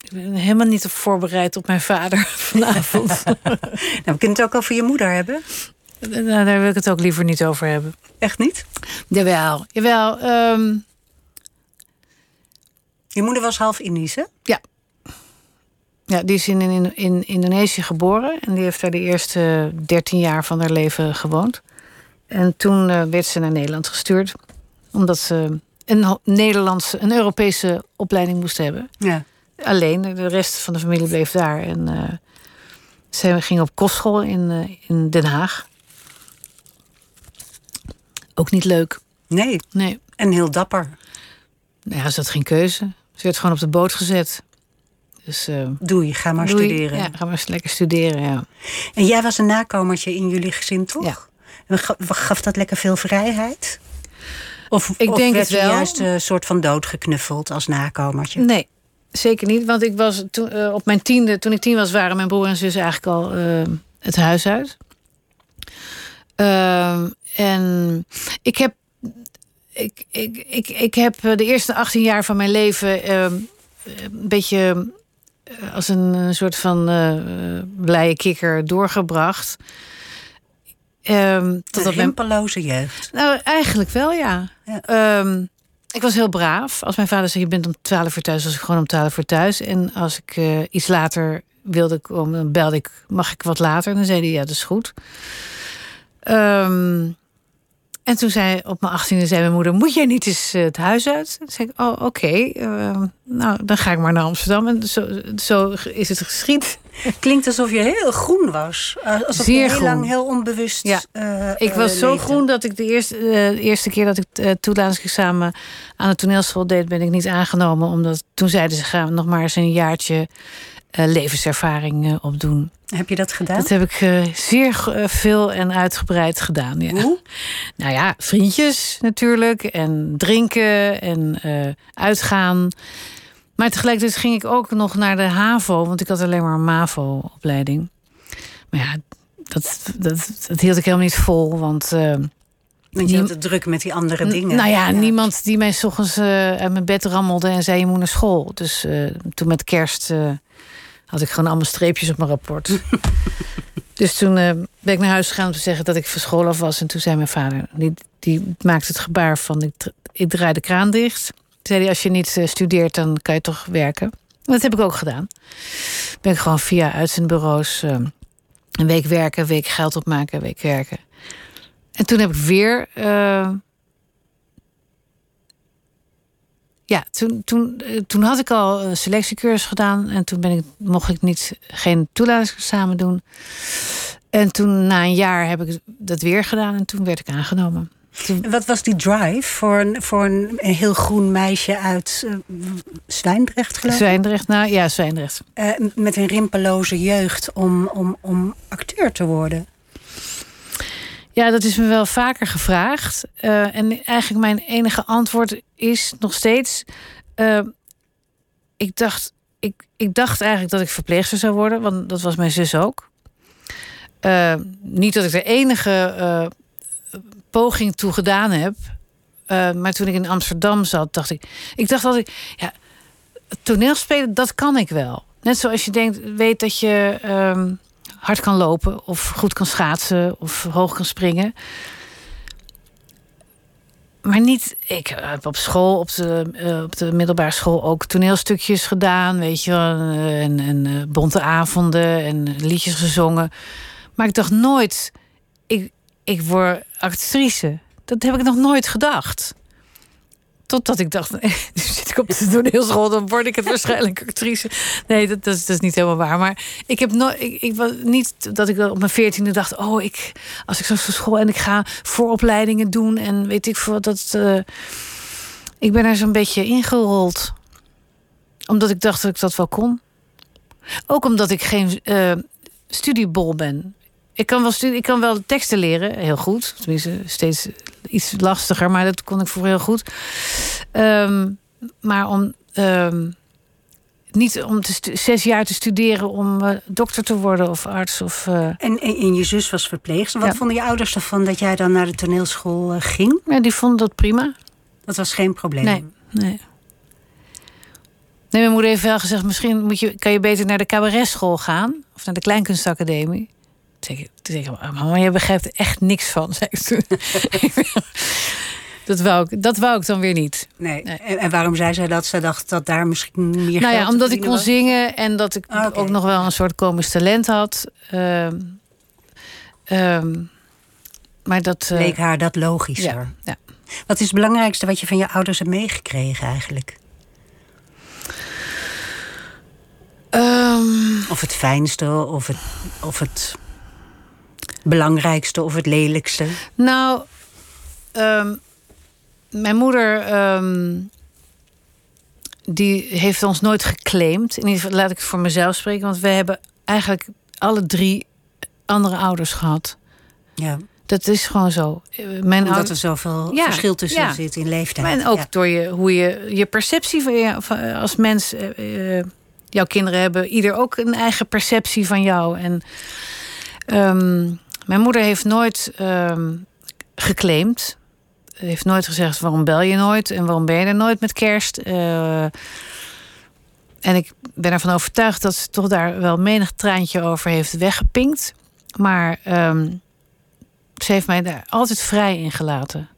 Ik ben helemaal niet voorbereid op mijn vader (laughs) vanavond. (laughs) nou, we kunnen het ook over je moeder hebben. Nou, daar wil ik het ook liever niet over hebben. Echt niet? Jawel. Jawel. Um... Je moeder was half Indisch, hè? Ja. Ja, die is in, in, in Indonesië geboren. En die heeft daar de eerste dertien jaar van haar leven gewoond. En toen uh, werd ze naar Nederland gestuurd. Omdat ze een Nederlandse, een Europese opleiding moest hebben. Ja. Alleen, de rest van de familie bleef daar. En uh, ze ging op kostschool in, uh, in Den Haag. Ook niet leuk. Nee. nee. En heel dapper. Ja, ze had geen keuze. Ze werd gewoon op de boot gezet. Dus, uh, doei, ga maar doei. studeren. Ja, ga maar lekker studeren, ja. En jij was een nakomertje in jullie gezin, toch? Ja. Gaf dat lekker veel vrijheid? Of, Ik of denk werd het je wel. juist een soort van doodgeknuffeld als nakomertje? Nee, zeker niet. Want ik was toen, eh, op mijn tiende, toen ik tien was, waren mijn broer en zus eigenlijk al eh, het huis uit. Ehm, en ik heb, ik, ik, ik, ik heb eh, de eerste 18 jaar van mijn leven ehm, een beetje eh, als een, soort van eh, blije kikker doorgebracht. Ehm Een mijn rimpeloze jeugd. nou, eigenlijk wel, ja. Ja. Ehm, ik was heel braaf. Als mijn vader zei, je bent om twaalf uur thuis, was ik gewoon om twaalf uur thuis. En als ik iets later wilde komen, dan belde ik, mag ik wat later? En dan zei hij, ja, dat is goed. Ehm, en toen zei op mijn achttiende, zei mijn moeder, moet jij niet eens eh, het huis uit? Toen zei ik, oh, oké. ehm, nou, dan ga ik maar naar Amsterdam. En zo, zo is het geschied. (laughs) Klinkt alsof je heel groen was. Eh, Alsof Zeer je heel groen. lang heel onbewust Ja. eh, Ik eh, was zo leefde. groen dat ik de eerste, eh, de eerste keer dat ik het toelatingsexamen aan de toneelschool deed, ben ik niet aangenomen. Omdat toen zeiden ze gaan nog maar eens een jaartje eh, levenservaring eh, opdoen. Heb je dat gedaan? Dat heb ik eh, zeer eh, veel en uitgebreid gedaan. Ja. Hoe? (laughs) Nou ja, vriendjes natuurlijk. En drinken en eh, uitgaan. Maar tegelijkertijd ging ik ook nog naar de HAVO. Want ik had alleen maar een MAVO-opleiding. Maar ja, dat, dat, dat hield ik helemaal niet vol. Want Want je had het druk met die andere dingen. nou ja, niemand die mij 's ochtends uit mijn bed rammelde en zei je moet naar school. Dus toen met kerst had ik gewoon allemaal streepjes op mijn rapport. (laughs) dus toen eh, ben ik naar huis gegaan om te zeggen dat ik van school af was. En toen zei mijn vader, die, die maakte het gebaar van ik, ik draai de kraan dicht. Toen zei hij, als je niet eh, studeert, dan kan je toch werken. En dat heb ik ook gedaan. Ben ik gewoon via uitzendbureaus eh, een week werken, een week geld opmaken, een week werken. En toen heb ik weer Ja, toen, toen, eh, toen had ik al een selectiecursus gedaan. En toen ben ik, mocht ik niet, geen toelatingsexamen doen. En toen na een jaar heb ik dat weer gedaan. En toen werd ik aangenomen. Toen, En Wat was die drive voor een, voor een, een heel groen meisje uit eh, Zwijndrecht, geloof ik? Zwijndrecht, nou ja, Zwijndrecht. Eh, met een rimpeloze jeugd om, om, om acteur te worden. Ja, dat is me wel vaker gevraagd. Eh, en eigenlijk mijn enige antwoord is nog steeds... eh, ik, dacht, ik, ik dacht eigenlijk dat ik verpleegster zou worden. Want dat was mijn zus ook. Eh, niet dat ik er enige poging toe gedaan heb. Maar toen ik in Amsterdam zat, dacht ik... Ik dacht dat ik... Ja, toneelspelen, dat kan ik wel. Net zoals je denkt, weet dat je... hard kan lopen of goed kan schaatsen of hoog kan springen. Maar niet, ik heb op school, op de, eh, op de middelbare school ook toneelstukjes gedaan, weet je. En, en eh, bonte avonden en liedjes gezongen. Maar ik dacht nooit, ik, ik word actrice. Dat heb ik nog nooit gedacht. Totdat ik dacht, (laughs) nu zit ik op de toneelschool, dan word ik het waarschijnlijk actrice. Nee, dat, dat, is, niet helemaal waar. Maar ik heb nooit, ik, ik was niet dat ik op mijn veertiende dacht, oh, ik, als ik zo school en ik ga vooropleidingen doen en weet ik veel dat. eh, ik ben er zo'n beetje ingerold, omdat ik dacht dat ik dat wel kon. Ook omdat ik geen eh, studiebol ben. Ik kan, wel studie, ik kan wel teksten leren, heel goed. Tenminste, steeds iets lastiger, maar dat kon ik vroeger heel goed. Ehm, maar om ehm, niet om te zes jaar te studeren om eh, dokter te worden of arts of. eh, En, en, en je zus was verpleegster. Wat Ja. vonden je ouders ervan dat jij dan naar de toneelschool eh, ging? ja, die vonden dat prima. Dat was geen probleem. Nee, nee. Nee, mijn moeder heeft wel gezegd: misschien moet je, kan je beter naar de cabaretschool gaan of naar de kleinkunstacademie. Zeg zeg ik, mama, je begrijpt er echt niks van. (laughs) Zei ik toen. dat, wou ik, dat wou ik dan weer niet. Nee. Nee. En, en waarom zei zij dat? Ze dacht dat daar misschien meer Nou geld ja, omdat ik kon was? zingen en dat ik Ah, ook nog wel een soort komisch talent had. Ehm, ehm, maar dat. eh, Leek haar dat logischer. ja, ja. Wat is het belangrijkste wat je van je ouders hebt meegekregen eigenlijk? Ehm, Of het fijnste, of het, of het belangrijkste, of het lelijkste? Nou, ehm, mijn moeder. ehm, die heeft ons nooit geclaimd. In ieder geval, laat ik het voor mezelf spreken. Want we hebben eigenlijk alle drie andere ouders gehad. Ja. Dat is gewoon zo. Mijn Omdat er zoveel Ja, verschil tussen ja. zit in leeftijd. En ook Ja. door je, hoe je, je perceptie van je, van, als mens. eh, eh, jouw kinderen hebben ieder ook een eigen perceptie van jou. En ehm, mijn moeder heeft nooit ehm, geclaimd. Heeft nooit gezegd waarom bel je nooit en waarom ben je er nooit met kerst. Eh, en ik ben ervan overtuigd dat ze toch daar wel menig traantje over heeft weggepinkt. Maar ehm, ze heeft mij daar altijd vrij in gelaten.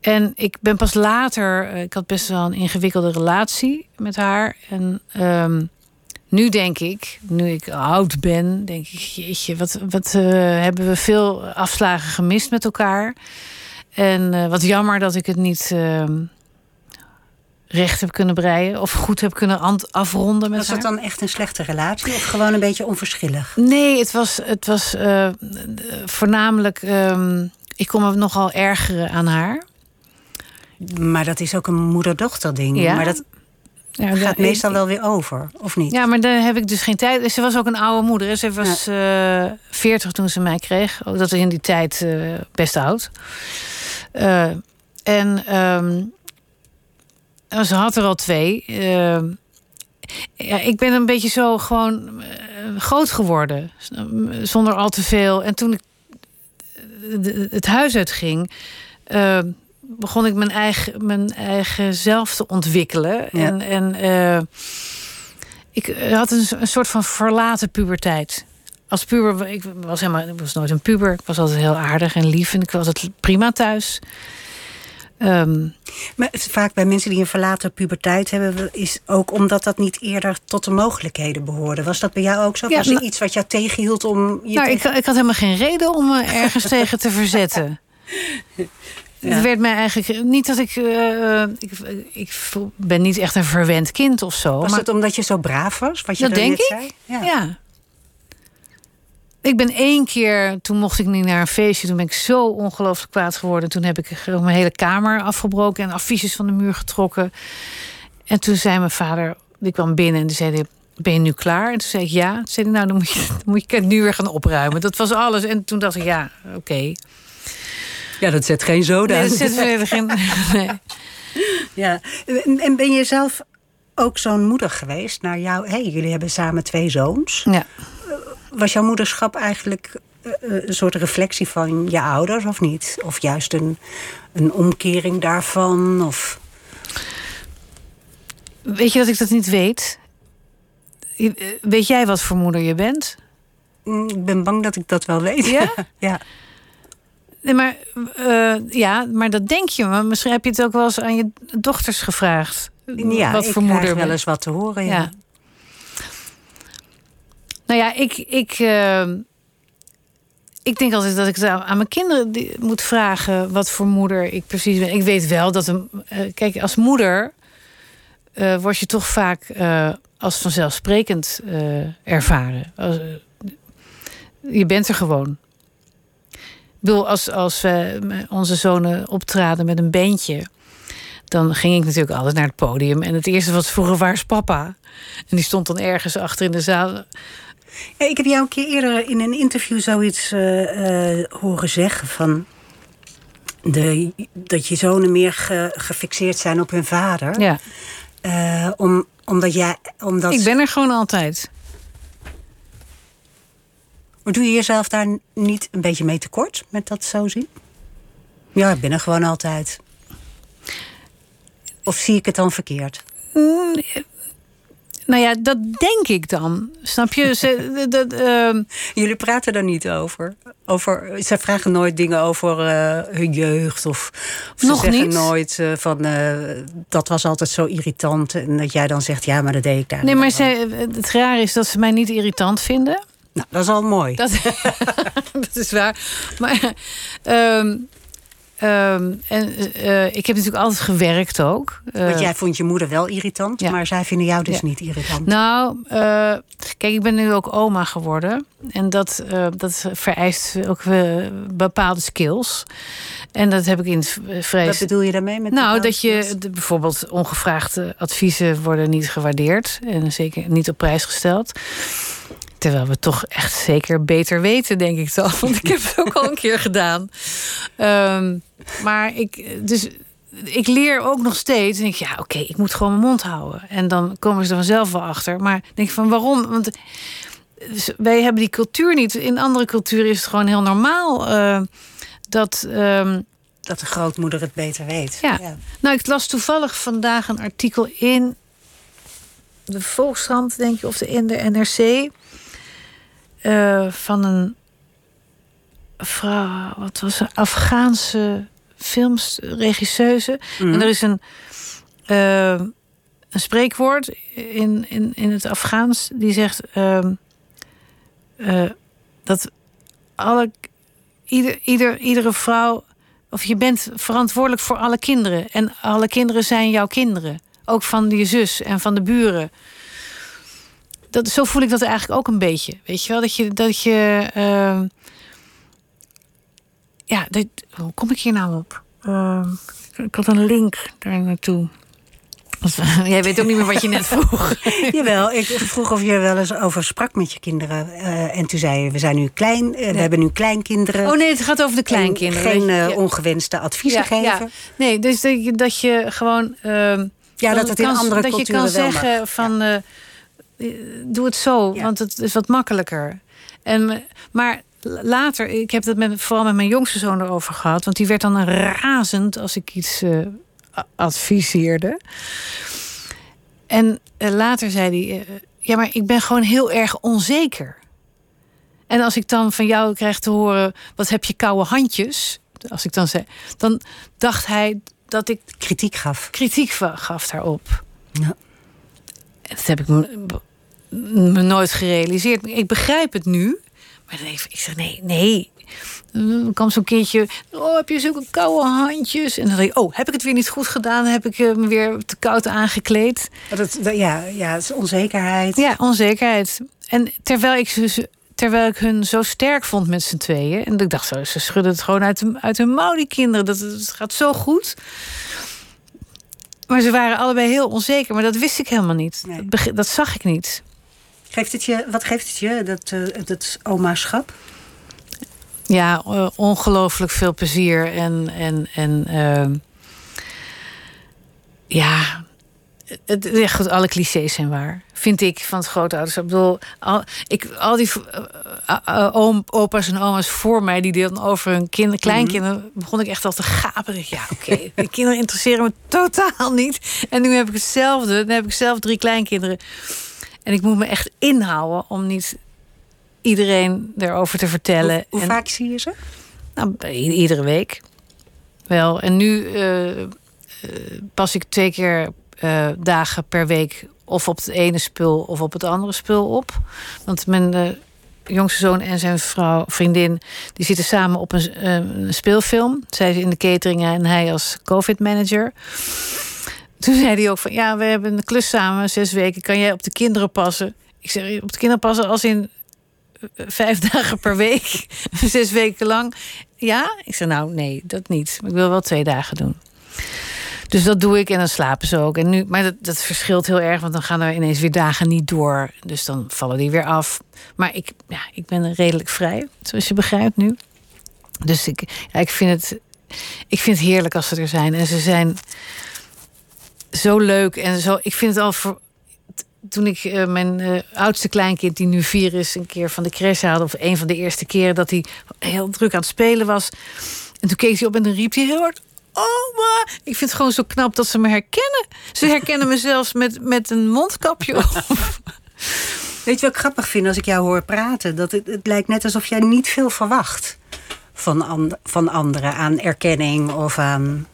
En ik ben pas later, eh, ik had best wel een ingewikkelde relatie met haar. En ehm, nu denk ik, nu ik oud ben, denk ik, jeetje, wat, wat eh, hebben we veel afslagen gemist met elkaar. En eh, wat jammer dat ik het niet ehm, recht heb kunnen breien of goed heb kunnen afronden met Was haar. dat dan echt een slechte relatie of gewoon een beetje onverschillig? Nee, het was, het was eh, voornamelijk. ehm, ik kon me nogal ergeren aan haar. Maar dat is ook een moeder-dochter ding. Ja. Maar dat Ja, gaat meestal wel weer over, of niet? Ja, maar daar heb ik dus geen tijd. Ze was ook een oude moeder. hè. Ze was eh 40 toen ze mij kreeg. Ook dat is in die tijd eh, best oud. Eh, en ehm, ze had er al twee. Ja, ik ben een beetje zo gewoon groot geworden. Zonder al te veel. En toen ik het huis uitging... begon ik mijn eigen, mijn eigen zelf te ontwikkelen. Ja. En, en eh, ik had een, een soort van verlaten puberteit. Als puber, ik was, helemaal, ik was nooit een puber. Ik was altijd heel aardig en lief en ik was het prima thuis. Ehm, Maar vaak bij mensen die een verlaten puberteit hebben... is ook omdat dat niet eerder tot de mogelijkheden behoorde. Was dat bij jou ook zo? Ja, was er nou- iets wat jou tegenhield om je nou, ik, ik had helemaal geen reden om me ergens (laughs) tegen te verzetten. (laughs) Het werd mij eigenlijk niet dat ik, eh, ik. Ik voel- ben niet echt een verwend kind of zo. Was maar het omdat je zo braaf was? Wat je Dat denk zei? Ja. Ja. Ik ben één keer, toen mocht ik niet naar een feestje. Toen ben ik zo ongelooflijk kwaad geworden. Toen heb ik mijn hele kamer afgebroken en affiches van de muur getrokken. En toen zei mijn vader, die kwam binnen en die zei: Ben je nu klaar? En toen zei ik ja. Toen zei hij, nou, dan moet je, dan moet je het nu weer gaan opruimen. Dat was alles. En toen dacht ik, ja, oké. Ja, dat zet geen zoda. Nee, dat zet verder geen. (laughs) Nee. Ja. En en ben je zelf ook zo'n moeder geweest naar jou? Hey, jullie hebben samen twee zoons. Ja. Was jouw moederschap eigenlijk eh, eh, een soort reflectie van je ouders of niet? Of juist een, een omkering daarvan? Of... Weet je dat ik dat niet weet? Eh, Weet jij wat voor moeder je bent? Mm, Ik ben bang dat ik dat wel weet. Ja? (laughs) ja. Nee, maar, eh, ja, maar dat denk je. Maar misschien heb je het ook wel eens aan je dochters gevraagd. Ja, wat ik voor moeder wel eens wat te horen. Ja. Ja. Nou ja, ik, ik, eh, ik denk altijd dat ik het aan mijn kinderen moet vragen wat voor moeder ik precies ben. Ik weet wel dat een. eh, kijk, als moeder word je toch vaak als vanzelfsprekend ervaren. Als, je bent er gewoon. Ik bedoel, als, als onze zonen optraden met een bandje, dan ging ik natuurlijk altijd naar het podium. En het eerste wat ze vroegen, waar is papa? En die stond dan ergens achter in de zaal. Ja, Ik heb jou een keer eerder in een interview zoiets eh, eh, horen zeggen van. De, dat je zonen meer ge- gefixeerd zijn op hun vader. Ja, Eh, om, omdat jij. Omdat, ik ben er gewoon altijd. Maar doe je jezelf daar niet een beetje mee tekort met dat zo zien? Ja, ik ben er gewoon altijd. Of zie ik het dan verkeerd? Nou ja, dat denk ik dan. Snap je? Ze, (laughs) dat, ehm, Jullie praten daar niet over. over ze vragen nooit dingen over eh, hun jeugd. Of, of ze Nog zeggen niet. nooit eh, van eh, dat was altijd zo irritant. En dat jij dan zegt, ja, maar dat deed ik daar. nee, maar ze, het rare is dat ze mij niet irritant vinden. Nou, dat is al mooi. Dat, (laughs) dat is waar. Maar, ehm, ehm, en eh, ik heb natuurlijk altijd gewerkt ook. Eh, Want jij vond je moeder wel irritant, ja. maar zij vinden jou dus Ja. niet irritant. Nou, eh, kijk, ik ben nu ook oma geworden. En dat, dat vereist ook bepaalde skills. En dat heb ik in het vrij... Wat bedoel je daarmee? Met Nou, dat je de, bijvoorbeeld ongevraagde adviezen worden niet gewaardeerd. En zeker niet op prijs gesteld. Terwijl we toch echt zeker beter weten, denk ik dan. (laughs) Want ik heb het ook al een keer gedaan. Ehm, maar ik, dus, ik leer ook nog steeds. En denk ik, ja, oké, ik moet gewoon mijn mond houden. En dan komen ze er vanzelf wel achter. Maar denk ik van waarom? Want dus wij hebben die cultuur niet. In andere culturen is het gewoon heel normaal uh, dat. Uh, dat de grootmoeder het beter weet. Ja. ja. Nou, ik las toevallig vandaag een artikel in de Volkskrant, denk je, of de, in de NRC. Uh, van een vrouw, wat was een Afghaanse filmregisseuse. Mm. En er is een, uh, een spreekwoord in, in, in het Afghaans die zegt uh, dat alle, ieder, ieder, iedere vrouw, of je bent verantwoordelijk voor alle kinderen. En alle kinderen zijn jouw kinderen. Ook van je zus en van de buren. Dat, zo voel ik dat eigenlijk ook een beetje. Weet je wel, dat je. Dat je uh, ja, dat, hoe kom ik hier nou op? Uh, ik had een link daar naartoe. (laughs) Jij weet ook niet meer wat je net vroeg. (laughs) Jawel, ik vroeg of je wel eens over sprak met je kinderen. Uh, en toen zei je, we zijn nu klein, uh, we hebben nu kleinkinderen. Oh nee, het gaat over de kleinkinderen. Geen uh, ongewenste adviezen ja, geven. Ja. Nee, dus dat je, dat je gewoon... Ehm, ja, dat het in kan, andere Dat je kan zeggen van, ja. Doe het zo, want het is wat makkelijker. En, maar later, ik heb het met, vooral met mijn jongste zoon erover gehad... want die werd dan razend als ik iets adviseerde. En uh, later zei hij: uh, Ja, maar ik ben gewoon heel erg onzeker. En als ik dan van jou krijg te horen: Wat heb je koude handjes? Als ik dan zei, dan dacht hij dat ik kritiek gaf. Kritiek gaf daarop. Ja. Dat heb ik me, nooit gerealiseerd. Ik begrijp het nu. Maar dan ik, ik zeg: Nee, nee. Dan kwam zo'n kindje, oh, heb je zulke koude handjes? En dan dacht ik, oh, heb ik het weer niet goed gedaan? Heb ik me weer te koud aangekleed? Dat, ja, ja, het is onzekerheid. Ja, onzekerheid. En terwijl ik, ze, terwijl ik hun zo sterk vond met z'n tweeën... en ik dacht, zo, ze schudden het gewoon uit, uit hun mouw, die kinderen. Dat, het gaat zo goed. Maar ze waren allebei heel onzeker, maar dat wist ik helemaal niet. Nee. Dat, dat, zag ik niet. Geeft het je, wat geeft het je, dat, uh, dat oma-schap? Ja, uh, ongelooflijk veel plezier. En, en, en uh, ja, het, ja, goed, alle clichés zijn waar. Vind ik van het grootouders. Ik bedoel, al, ik, al die uh, oom, opa's en oma's voor mij die dan over hun kinderen, kleinkinderen, mm -hmm. begon ik echt al te gapen. Ja, oké, (laughs) okay, de kinderen interesseren me totaal niet. En nu heb ik hetzelfde. Dan heb ik zelf drie kleinkinderen. En ik moet me echt inhouden om niet iedereen erover te vertellen. Hoe, hoe en, vaak zie je ze? Nou, iedere week. Wel. En nu uh, uh, pas ik twee keer uh, dagen per week of op het ene spul of op het andere spul op. Want mijn jongste zoon en zijn vrouw, vriendin, die zitten samen op een, een speelfilm. Zij is in de catering en hij als COVID-manager. Toen zei hij ook van ja, we hebben een klus samen, zes weken. Kan jij op de kinderen passen? Ik zeg op de kinderen passen als in vijf (laughs) dagen per week, (laughs) zes weken lang. Ja? Ik zei, nou nee, dat niet. Ik wil wel twee dagen doen. Dus dat doe ik en dan slapen ze ook. En nu, maar dat, dat verschilt heel erg, want dan gaan er ineens weer dagen niet door. Dus dan vallen die weer af. Maar ik, ja, ik ben redelijk vrij, zoals je begrijpt nu. Dus ik, ja, ik, vind het, ik vind het heerlijk als ze er zijn. En ze zijn zo leuk. En zo, ik vind het al voor, toen ik uh, mijn uh, oudste kleinkind, die nu vier is, een keer van de crash haalde, of een van de eerste keren dat hij heel druk aan het spelen was. En toen keek hij op en dan riep hij heel hard: Oma! Ik vind het gewoon zo knap dat ze me herkennen. Ze herkennen me zelfs met, met een mondkapje op. (laughs) Weet je wat ik grappig vind als ik jou hoor praten? Dat het, het lijkt net alsof jij niet veel verwacht van, van anderen aan erkenning of aan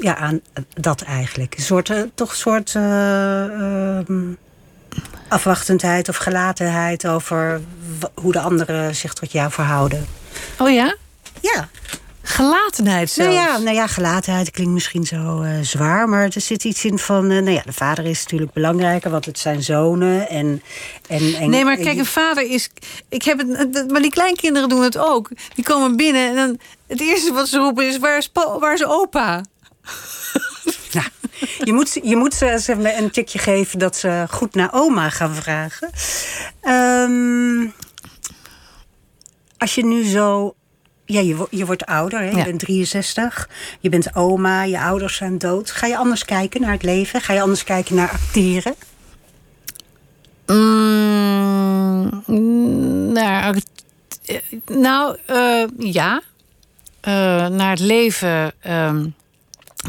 ja, aan dat eigenlijk. Een soort, uh, toch een soort uh, afwachtendheid of gelatenheid over hoe de anderen zich tot jou verhouden. Oh ja? Ja. Gelatenheid zelfs. Nou ja, nou ja, gelatenheid klinkt misschien zo uh, zwaar, maar er zit iets in van, uh, nou ja, de vader is natuurlijk belangrijker, want het zijn zonen en... en, en nee, maar kijk, een vader is... Ik heb het, maar die kleinkinderen doen het ook. Die komen binnen en dan... Het eerste wat ze roepen is, waar is, waar is opa? (laughs) Nou, je moet, je moet ze, ze een tikje geven dat ze goed naar oma gaan vragen. Ehm, als je nu zo ja, je, je wordt ouder, hè? je bent 63. Je bent oma, je ouders zijn dood. Ga je anders kijken naar het leven? Ga je anders kijken naar acteren? Mm, nou, nou uh, ja. Uh, naar het leven. Uh,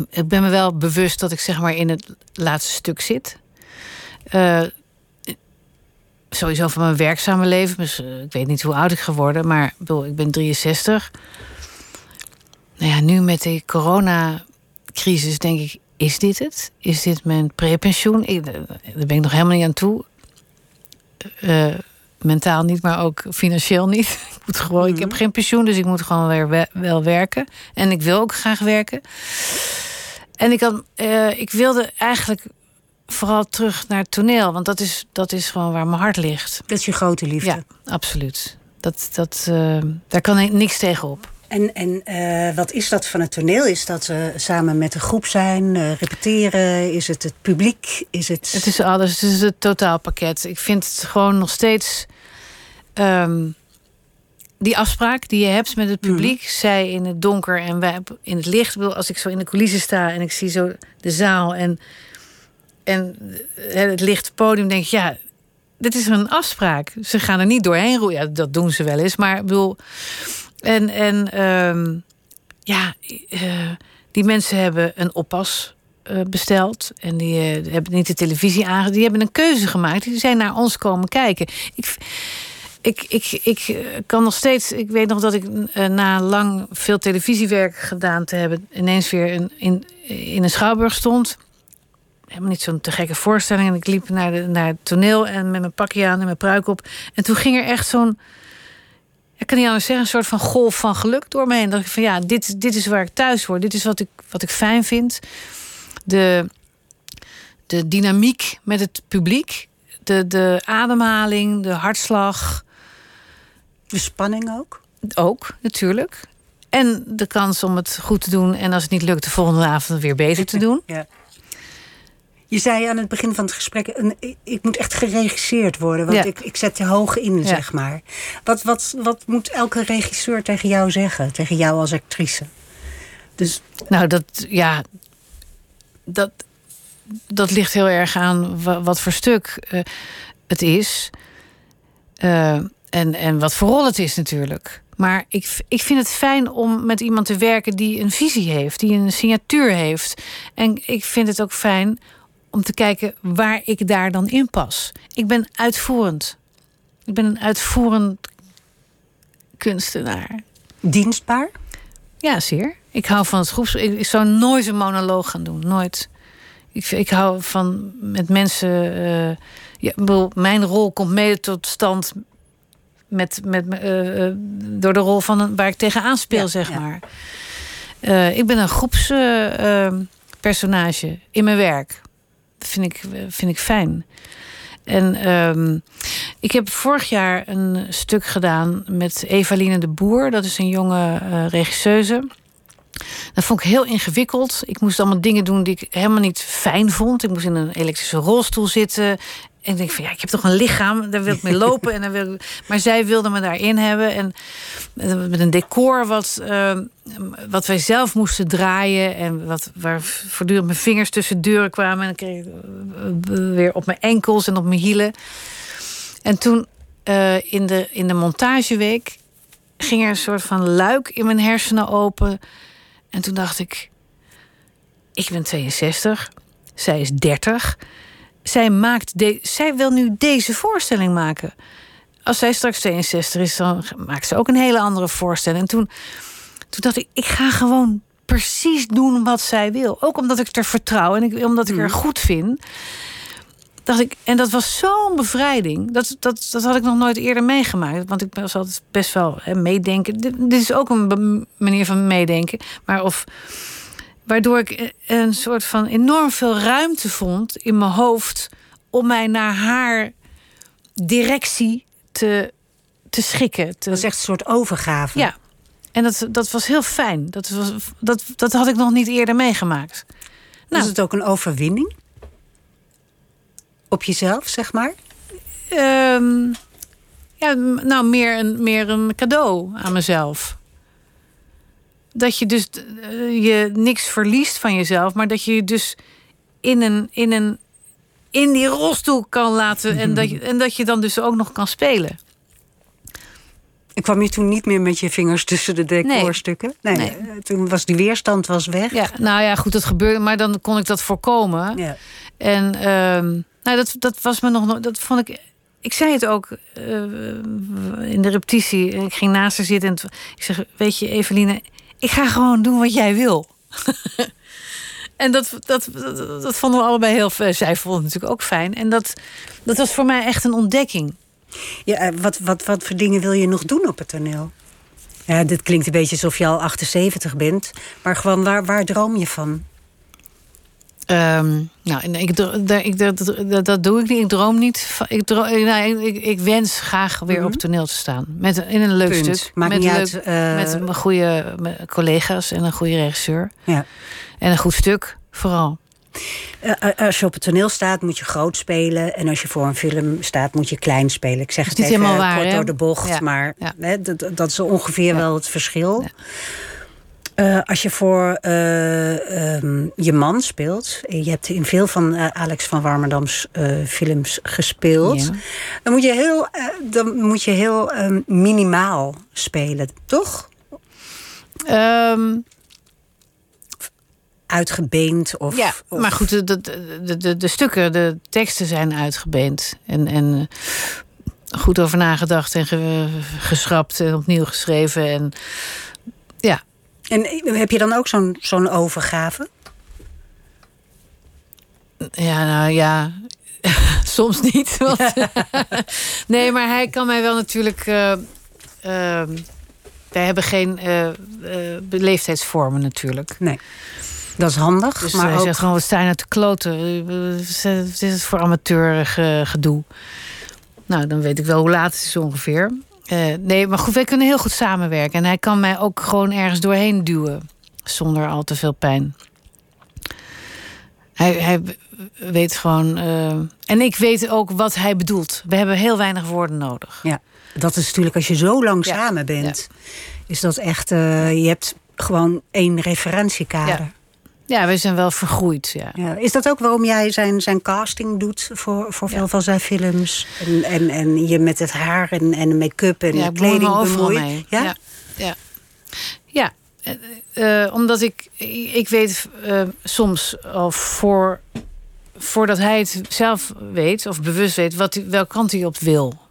ik ben me wel bewust dat ik zeg maar in het laatste stuk zit. Uh, sowieso van mijn werkzame leven. Dus, ik weet niet hoe oud ik geworden, maar ik ben 63. Nou ja, nu met de coronacrisis denk ik, is dit het? Is dit mijn prepensioen? Daar ben ik nog helemaal niet aan toe. Mentaal niet, maar ook financieel niet. (laughs) ik, moet gewoon, ik heb mhm. geen pensioen, dus ik moet gewoon weer wel werken. En ik wil ook graag werken. En ik, had, uh, ik wilde eigenlijk vooral terug naar het toneel. Want dat is, dat is gewoon waar mijn hart ligt. Dat is je grote liefde. Ja, absoluut. Dat, dat, uh, daar kan niks tegenop. En, en uh, wat is dat van het toneel? Is dat uh, samen met een groep zijn, uh, repeteren? Is het het publiek? Is het... het is alles. Het is het totaalpakket. Ik vind het gewoon nog steeds... Um, die afspraak die je hebt met het mhm. publiek, mm. zij in het donker en wij in het licht. Als ik zo in de coulissen sta en ik zie zo de zaal en en het lichte podium denk ik, ja, dit is een afspraak. Ze gaan er niet doorheen roeien. Ja, dat doen ze wel eens. Maar ik bedoel. En, en um, ja, uh, die mensen hebben een oppas uh, besteld. En die uh, hebben niet de televisie aangezet. Die hebben een keuze gemaakt. Die zijn naar ons komen kijken. Ik. Ik, ik, ik kan nog steeds. Ik weet nog dat ik na lang veel televisiewerk gedaan te hebben. ineens weer in, in, in een schouwburg stond helemaal niet zo'n te gekke voorstelling. En ik liep naar, de, naar het toneel en met mijn pakje aan en mijn pruik op. En toen ging er echt zo'n, ik kan niet anders zeggen, een soort van golf van geluk door me heen. Dat ik van ja, dit, dit is waar ik thuis hoor. Dit is wat ik, wat ik fijn vind. De, de dynamiek met het publiek. De, de ademhaling, de hartslag. De spanning ook? Ook, natuurlijk. En de kans om het goed te doen en als het niet lukt, de volgende avond weer beter te doen. (laughs) Ja. Je zei aan het begin van het gesprek, een, ik moet echt geregisseerd worden. Want ik, ik zet te hoog in, zeg maar. Wat, wat, wat moet elke regisseur tegen jou zeggen? Tegen jou als actrice? Dus... Nou, dat, ja, dat, dat ligt heel erg aan wat voor stuk uh, het is. Uh, en, en wat voor rol het is natuurlijk. Maar ik, ik vind het fijn om met iemand te werken die een visie heeft, die een signatuur heeft. En ik vind het ook fijn om te kijken waar ik daar dan in pas. Ik ben uitvoerend. Ik ben een uitvoerend kunstenaar. Dienstbaar? Ja, zeer. Ik hou van het groeps. Ik, zou nooit een monoloog gaan doen. Nooit. Ik, ik hou van met mensen. Uh, ja, mijn rol komt mede tot stand met, met, uh, door de rol van een, waar ik tegenaan speel, zeg maar. Uh, ik ben een groepspersonage in mijn werk vind ik, vind ik fijn. En um, ik heb vorig jaar een stuk gedaan met Evaline de Boer. Dat is een jonge uh, regisseuse. Dat vond ik heel ingewikkeld. Ik moest allemaal dingen doen die ik helemaal niet fijn vond. Ik moest in een elektrische rolstoel zitten. En ik denk van ja, ik heb toch een lichaam, daar wil ik mee lopen. en dan wil. Maar zij wilde me daarin hebben. En met een decor wat, uh, wat wij zelf moesten draaien. En wat, waar voortdurend mijn vingers tussen deuren kwamen. En dan kreeg ik uh, weer op mijn enkels en op mijn hielen. En toen in, de, in de montageweek ging er een soort van luik in mijn hersenen open. En toen dacht ik, ik ben 62, zij is 30 zij, maakt de, zij wil nu deze voorstelling maken. Als zij straks 62 is, dan maakt ze ook een hele andere voorstelling. En toen, toen dacht ik, ik ga gewoon precies doen wat zij wil. Ook omdat ik er vertrouw en ik, omdat ik haar mm. goed vind. Dacht ik, en dat was zo'n bevrijding. Dat, dat, dat had ik nog nooit eerder meegemaakt. Want ik was altijd best wel hè, meedenken. Dit, dit is ook een manier van meedenken. Maar of Waardoor ik een soort van enorm veel ruimte vond in mijn hoofd om mij naar haar directie te, te schikken. Te... Dat is echt een soort overgave. Ja, en dat, dat was heel fijn. Dat, was, dat, dat had ik nog niet eerder meegemaakt. Was het ook een overwinning? Op jezelf, zeg maar? Ehm, ja, nou, meer een, meer een cadeau aan mezelf. Dat je dus eh, je niks verliest van jezelf, maar dat je je dus in een, in een in die rolstoel kan laten en dat, je, en dat je dan dus ook nog kan spelen. Ik kwam je toen niet meer met je vingers tussen de decorstukken? Nee. Nee. eh, Toen was die weerstand was weg. Ja, nou ja, goed, dat gebeurde, maar dan kon ik dat voorkomen. Ja. En ehm, nou, dat, dat was me nog. Dat vond ik. Ik zei het ook eh, in de repetitie. Ik ging naast haar zitten en ik zeg: Weet je, Eveline, ik ga gewoon doen wat jij wil. (laughs) en dat, dat, dat, vonden we allebei heel fijn. Zij vond het natuurlijk ook fijn. En dat, dat was voor mij echt een ontdekking. Ja, eh, wat, wat, wat voor dingen wil je nog doen op het toneel? Ja, dit klinkt een beetje alsof je al 78 bent. Maar gewoon, waar, waar droom je van? Ehm, nou, en ik, ik, dat, dat, doe ik niet. Ik droom niet. Ik, droom, nou, ik, ik wens graag weer op het toneel te staan. Met, in een leuk Punt. stuk. Maakt met niet uit, eh, met een goede collega's en een goede regisseur. Ja. En een goed stuk, vooral. Eh, eh, als je op het toneel staat, moet je groot spelen. En als je voor een film staat, moet je klein spelen. Ik zeg het niet even helemaal waar, kort hè? door de bocht. Ja, Maar ja. dat, dat is ongeveer wel het verschil. Eh, als je voor eh, ehm, je man speelt... je hebt in veel van eh, Alex van Warmerdams eh, films gespeeld... Ja. dan moet je heel, eh, dan moet je heel ehm, minimaal spelen, toch? Ehm, Uitgebeend of... ja, of- maar goed, de, de, de, stukken, de teksten zijn uitgebeend. En, en eh, goed over nagedacht en ge- geschrapt en opnieuw geschreven. En ja, En heb je dan ook zo'n zo'n overgave? Ja, nou ja. (laughs) Soms niet. Want (laughs) nee, maar hij kan mij wel natuurlijk. eh, ehm, wij hebben geen eh, eh, leeftijdsvormen natuurlijk. Nee. Dat is handig, Dus maar hij ook... zegt gewoon, wat sta je nou te kloten? Wat is het voor amateur ge- gedoe? Nou, dan weet ik wel hoe laat het is ongeveer. Eh, nee, maar goed, wij kunnen heel goed samenwerken. En hij kan mij ook gewoon ergens doorheen duwen. Zonder al te veel pijn. Hij, hij weet gewoon... eh, en ik weet ook wat hij bedoelt. We hebben heel weinig woorden nodig. Ja, dat is natuurlijk als je zo lang Ja. samen bent, is dat echt. eh, je hebt gewoon één referentiekader. Ja. Ja, we zijn wel vergroeid, ja. Ja. Is dat ook waarom jij zijn, zijn casting doet voor, voor veel Ja. van zijn films? En, en, en je met het haar en, en de make-up en ja, de kleding bemoeit? mee. Ja? ja. Ja, Ja, eh, eh, omdat ik, ik weet eh, soms al voor, voordat hij het zelf weet, of bewust weet, wat, welke kant hij op wil.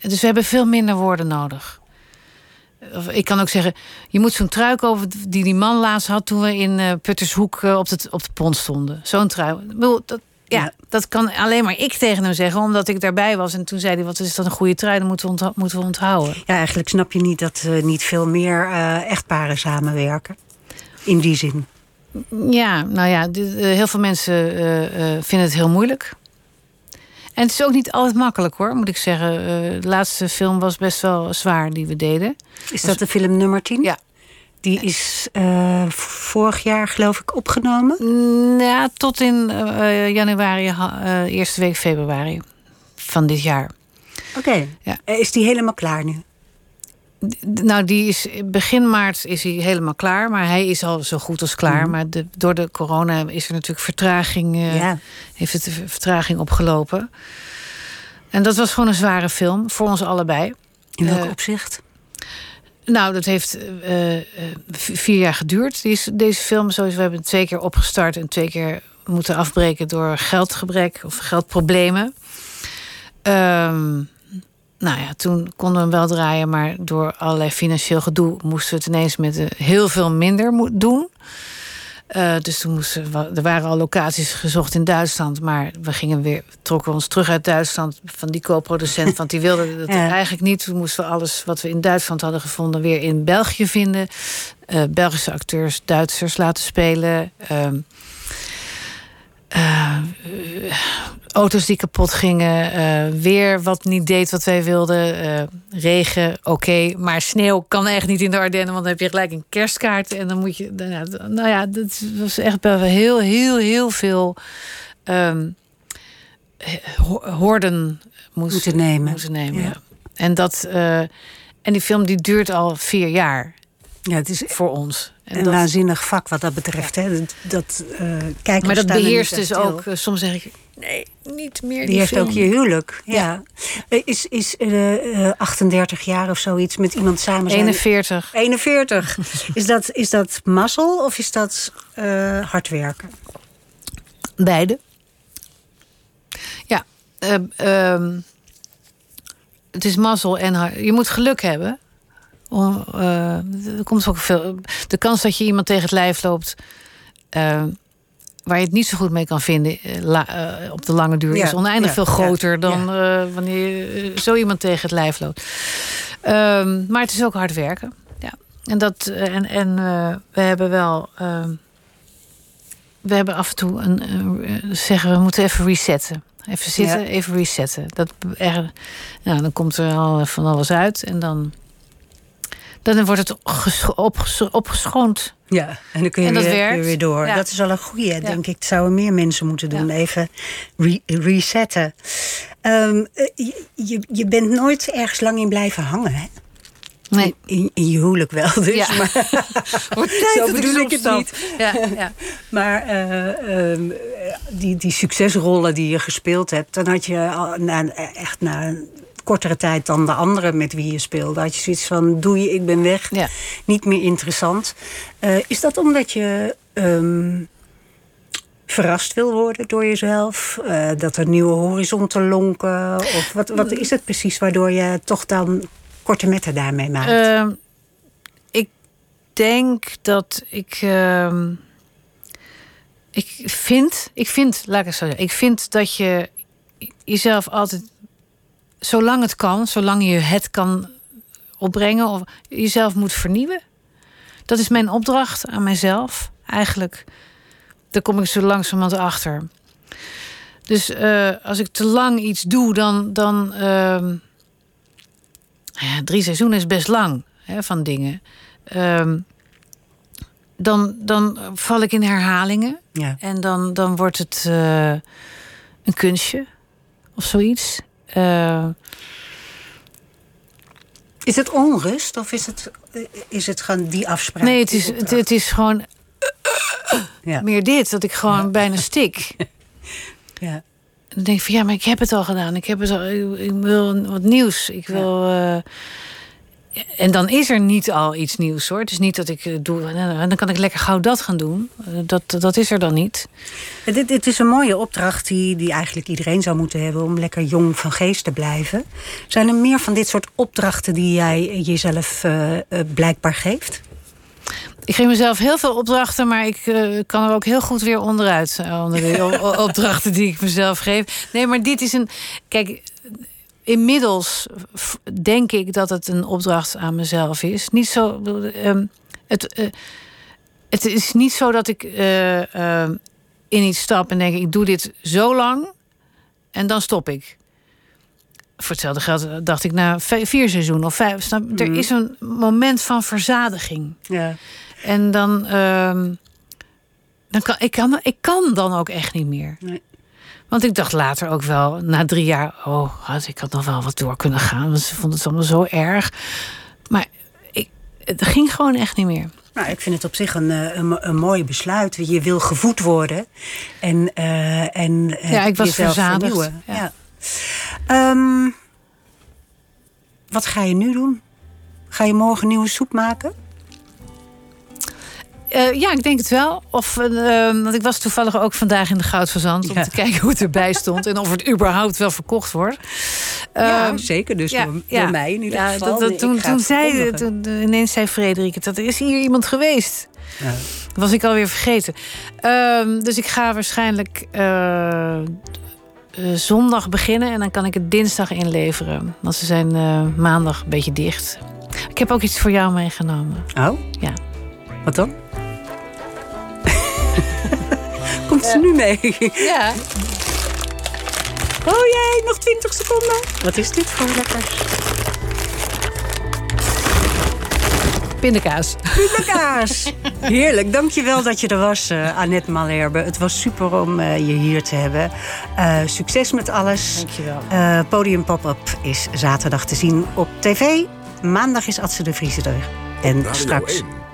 Dus we hebben veel minder woorden nodig. Of ik kan ook zeggen, je moet zo'n trui kopen die die man laatst had toen we in eh, Puttershoek eh, op, de, op de pont stonden. Zo'n trui. Ik bedoel, Dat, ja, Ja. dat kan alleen maar ik tegen hem zeggen, omdat ik daarbij was. En toen zei hij, wat is dat een goede trui, dat moeten we, moeten we onthouden. Ja, eigenlijk snap je niet dat eh, niet veel meer eh, echtparen samenwerken. In die zin. Ja, nou ja, heel veel mensen vinden het heel moeilijk. En het is ook niet altijd makkelijk hoor, moet ik zeggen. Eh, de laatste film was best wel zwaar die we deden. Is dat de film nummer 10? Ja. Die is eh, vorig jaar, geloof ik, opgenomen. Mm, Ja, tot in eh, januari, eerste week februari van dit jaar. Oké. Ja. Is die helemaal klaar nu? Nou, die is begin maart is hij helemaal klaar, maar hij is al zo goed als klaar. Maar de, door de corona is er natuurlijk vertraging, eh, Ja. heeft het vertraging opgelopen. En dat was gewoon een zware film voor ons allebei. In welk Eh, opzicht? Nou, dat heeft eh, vier jaar geduurd. Die is, deze film, zoals we hebben twee keer opgestart en twee keer moeten afbreken door geldgebrek of geldproblemen. Ehm, nou ja, toen konden we hem wel draaien, maar door allerlei financieel gedoe moesten we het ineens met eh, heel veel minder doen. Eh, dus toen moesten we, er waren al locaties gezocht in Duitsland, maar we gingen weer, trokken ons terug uit Duitsland van die co-producent, want die wilde (laughs) dat Ja. eigenlijk niet. Toen moesten we alles wat we in Duitsland hadden gevonden weer in België vinden. Eh, Belgische acteurs Duitsers laten spelen. Ehm, eh, auto's die kapot gingen. eh, weer wat niet deed wat wij wilden. eh, regen, oké. maar sneeuw kan echt niet in de Ardennen. Want dan heb je gelijk een kerstkaart. En dan moet je... Nou ja, nou ja dat was echt wel heel, heel, heel veel... ho- horden moest, Moeten nemen. Moeten nemen Ja. ja. En, dat, eh, en die film die duurt al vier jaar Ja, het is voor ons. En een dat- waanzinnig vak wat dat betreft. Hè. Dat, dat, kijkers maar dat er beheerst dus ook... soms zeg ik, nee, niet meer Die die, heeft film. ook je huwelijk. Ja. Eh, Is, is eh, eh, 38 jaar of zoiets met iemand samen zijn? 41. 41. (laughs) is, dat, is dat mazzel of is dat eh, hard werken? Beide. Ja, eh, ehm, het is mazzel en hard- je moet geluk hebben. Om, eh, er komt ook veel. De kans dat je iemand tegen het lijf loopt. eh, waar je het niet zo goed mee kan vinden eh, la- eh, op de lange duur, Ja, is oneindig ja, veel ja, groter dan eh, wanneer je zo iemand tegen het lijf loopt. Ehm, maar het is ook hard werken. Ja. En, dat, en, en we hebben wel. ehm, we hebben af en toe een, zeggen we moeten even resetten. Even zitten, even resetten. Dat, er, nou, dan komt er al van alles uit en dan, dan wordt het ges- opges- opgeschoond. Ja, en dan kun je weer, werkt. weer, weer door. Ja. Dat is al een goeie, denk ik. Dat zouden meer mensen moeten doen. Ja. Even re- resetten. Ehm, eh, je, je, je bent nooit ergens lang in blijven hangen, hè? Nee, In, in je huwelijk wel, dus. Ja. Maar, (laughs) Zo bedoel ik het niet. Ja, ja. (laughs) maar eh, ehm, die, die succesrollen die je gespeeld hebt... dan had je al na, echt na kortere tijd dan de anderen met wie je speelde... had je zoiets van, doei, ik ben weg. Ja. Niet meer interessant. Eh, is dat omdat je... ehm, verrast wil worden door jezelf? Eh, dat er nieuwe horizonten lonken? Of wat, wat is het precies waardoor je toch dan korte metten daarmee maakt? Ehm, ik denk dat ik. ehm, ik vind, ik vind, laat ik het zo zeggen, ik vind dat je jezelf altijd, zolang het kan, zolang je het kan opbrengen, of jezelf moet vernieuwen. Dat is mijn opdracht aan mijzelf, eigenlijk. Daar kom ik zo langzamerhand achter. Dus eh, als ik te lang iets doe, dan. dan ehm, ja, drie seizoenen is best lang hè, van dingen. Ehm, dan, dan val ik in herhalingen. ja. En dan, dan wordt het eh, een kunstje of zoiets. Eh, Is het onrust of is het, is het gewoon die afspraak? nee, het is, het, is gewoon Ja. meer dit. Dat ik gewoon bijna stik. (laughs) Ja. Dan denk ik van ja, maar ik heb het al gedaan. Ik, heb het al, ik, ik wil wat nieuws. Ik wil. eh, en dan is er niet al iets nieuws hoor. Het is niet dat ik eh, doe. En dan kan ik lekker gauw dat gaan doen. Eh, Dat, dat is er dan niet. Dit, dit is een mooie opdracht die, die eigenlijk iedereen zou moeten hebben om lekker jong van geest te blijven. Zijn er meer van dit soort opdrachten die jij jezelf eh, eh, blijkbaar geeft? Ik geef mezelf heel veel opdrachten, maar ik eh, kan er ook heel goed weer onderuit. eh, Onder de (laughs) opdrachten die ik mezelf geef. Nee, maar dit is een. Kijk, inmiddels denk ik dat het een opdracht aan mezelf is. Niet zo. ehm, het, eh, het is niet zo dat ik eh, ehm, in iets stap en denk: ik doe dit zo lang en dan stop ik. Voor hetzelfde geld dacht ik na vi- vier seizoenen of vijf. Er is een moment van verzadiging. Ja. En dan, ehm, dan kan ik, kan ik kan dan ook echt niet meer. Nee. Want ik dacht later ook wel, na drie jaar, oh, had- ik had nog wel wat door kunnen gaan. Want ze vonden het allemaal zo erg. Maar ik, het ging gewoon echt niet meer. Nou, ik vind het op zich een, eh, een, een mooi besluit. Je wil gevoed worden en, eh, en eh, Ja, ik was verzadigd, vernieuwen. ja. Ja. Ehm, wat ga je nu doen? Ga je morgen nieuwe soep maken? Eh, ja, ik denk het wel. Of, eh, ehm, want ik was toevallig ook vandaag in de Goudverzand... om Ja. te kijken hoe het erbij stond... en of het überhaupt wel verkocht wordt. ja, Ehm, zeker. Dus door, door mij in ieder ja, geval. dat- dat- toen toen zei, toen, ineens zei Frederik het, dat er is hier iemand geweest. Ja. Dat was ik alweer vergeten. Ehm, dus ik ga waarschijnlijk eh, eh, zondag beginnen en dan kan ik het dinsdag inleveren. Want ze zijn maandag een beetje dicht. Ik heb ook iets voor jou meegenomen. Oh? Ja. Wat dan? (laughs) Komt ze nu mee? Ja. Oh jij, nog 20 seconden. Wat is dit voor lekkers? Pindakaas. Pindakaas. (laughs) Heerlijk. Dankjewel dat je er was, uh, Annette Malherbe. Het was super om uh, je hier te hebben. Uh, succes met alles. Dankjewel. Podium Pop-up is zaterdag te zien op tv. Maandag is Adse de Vriezer er. En straks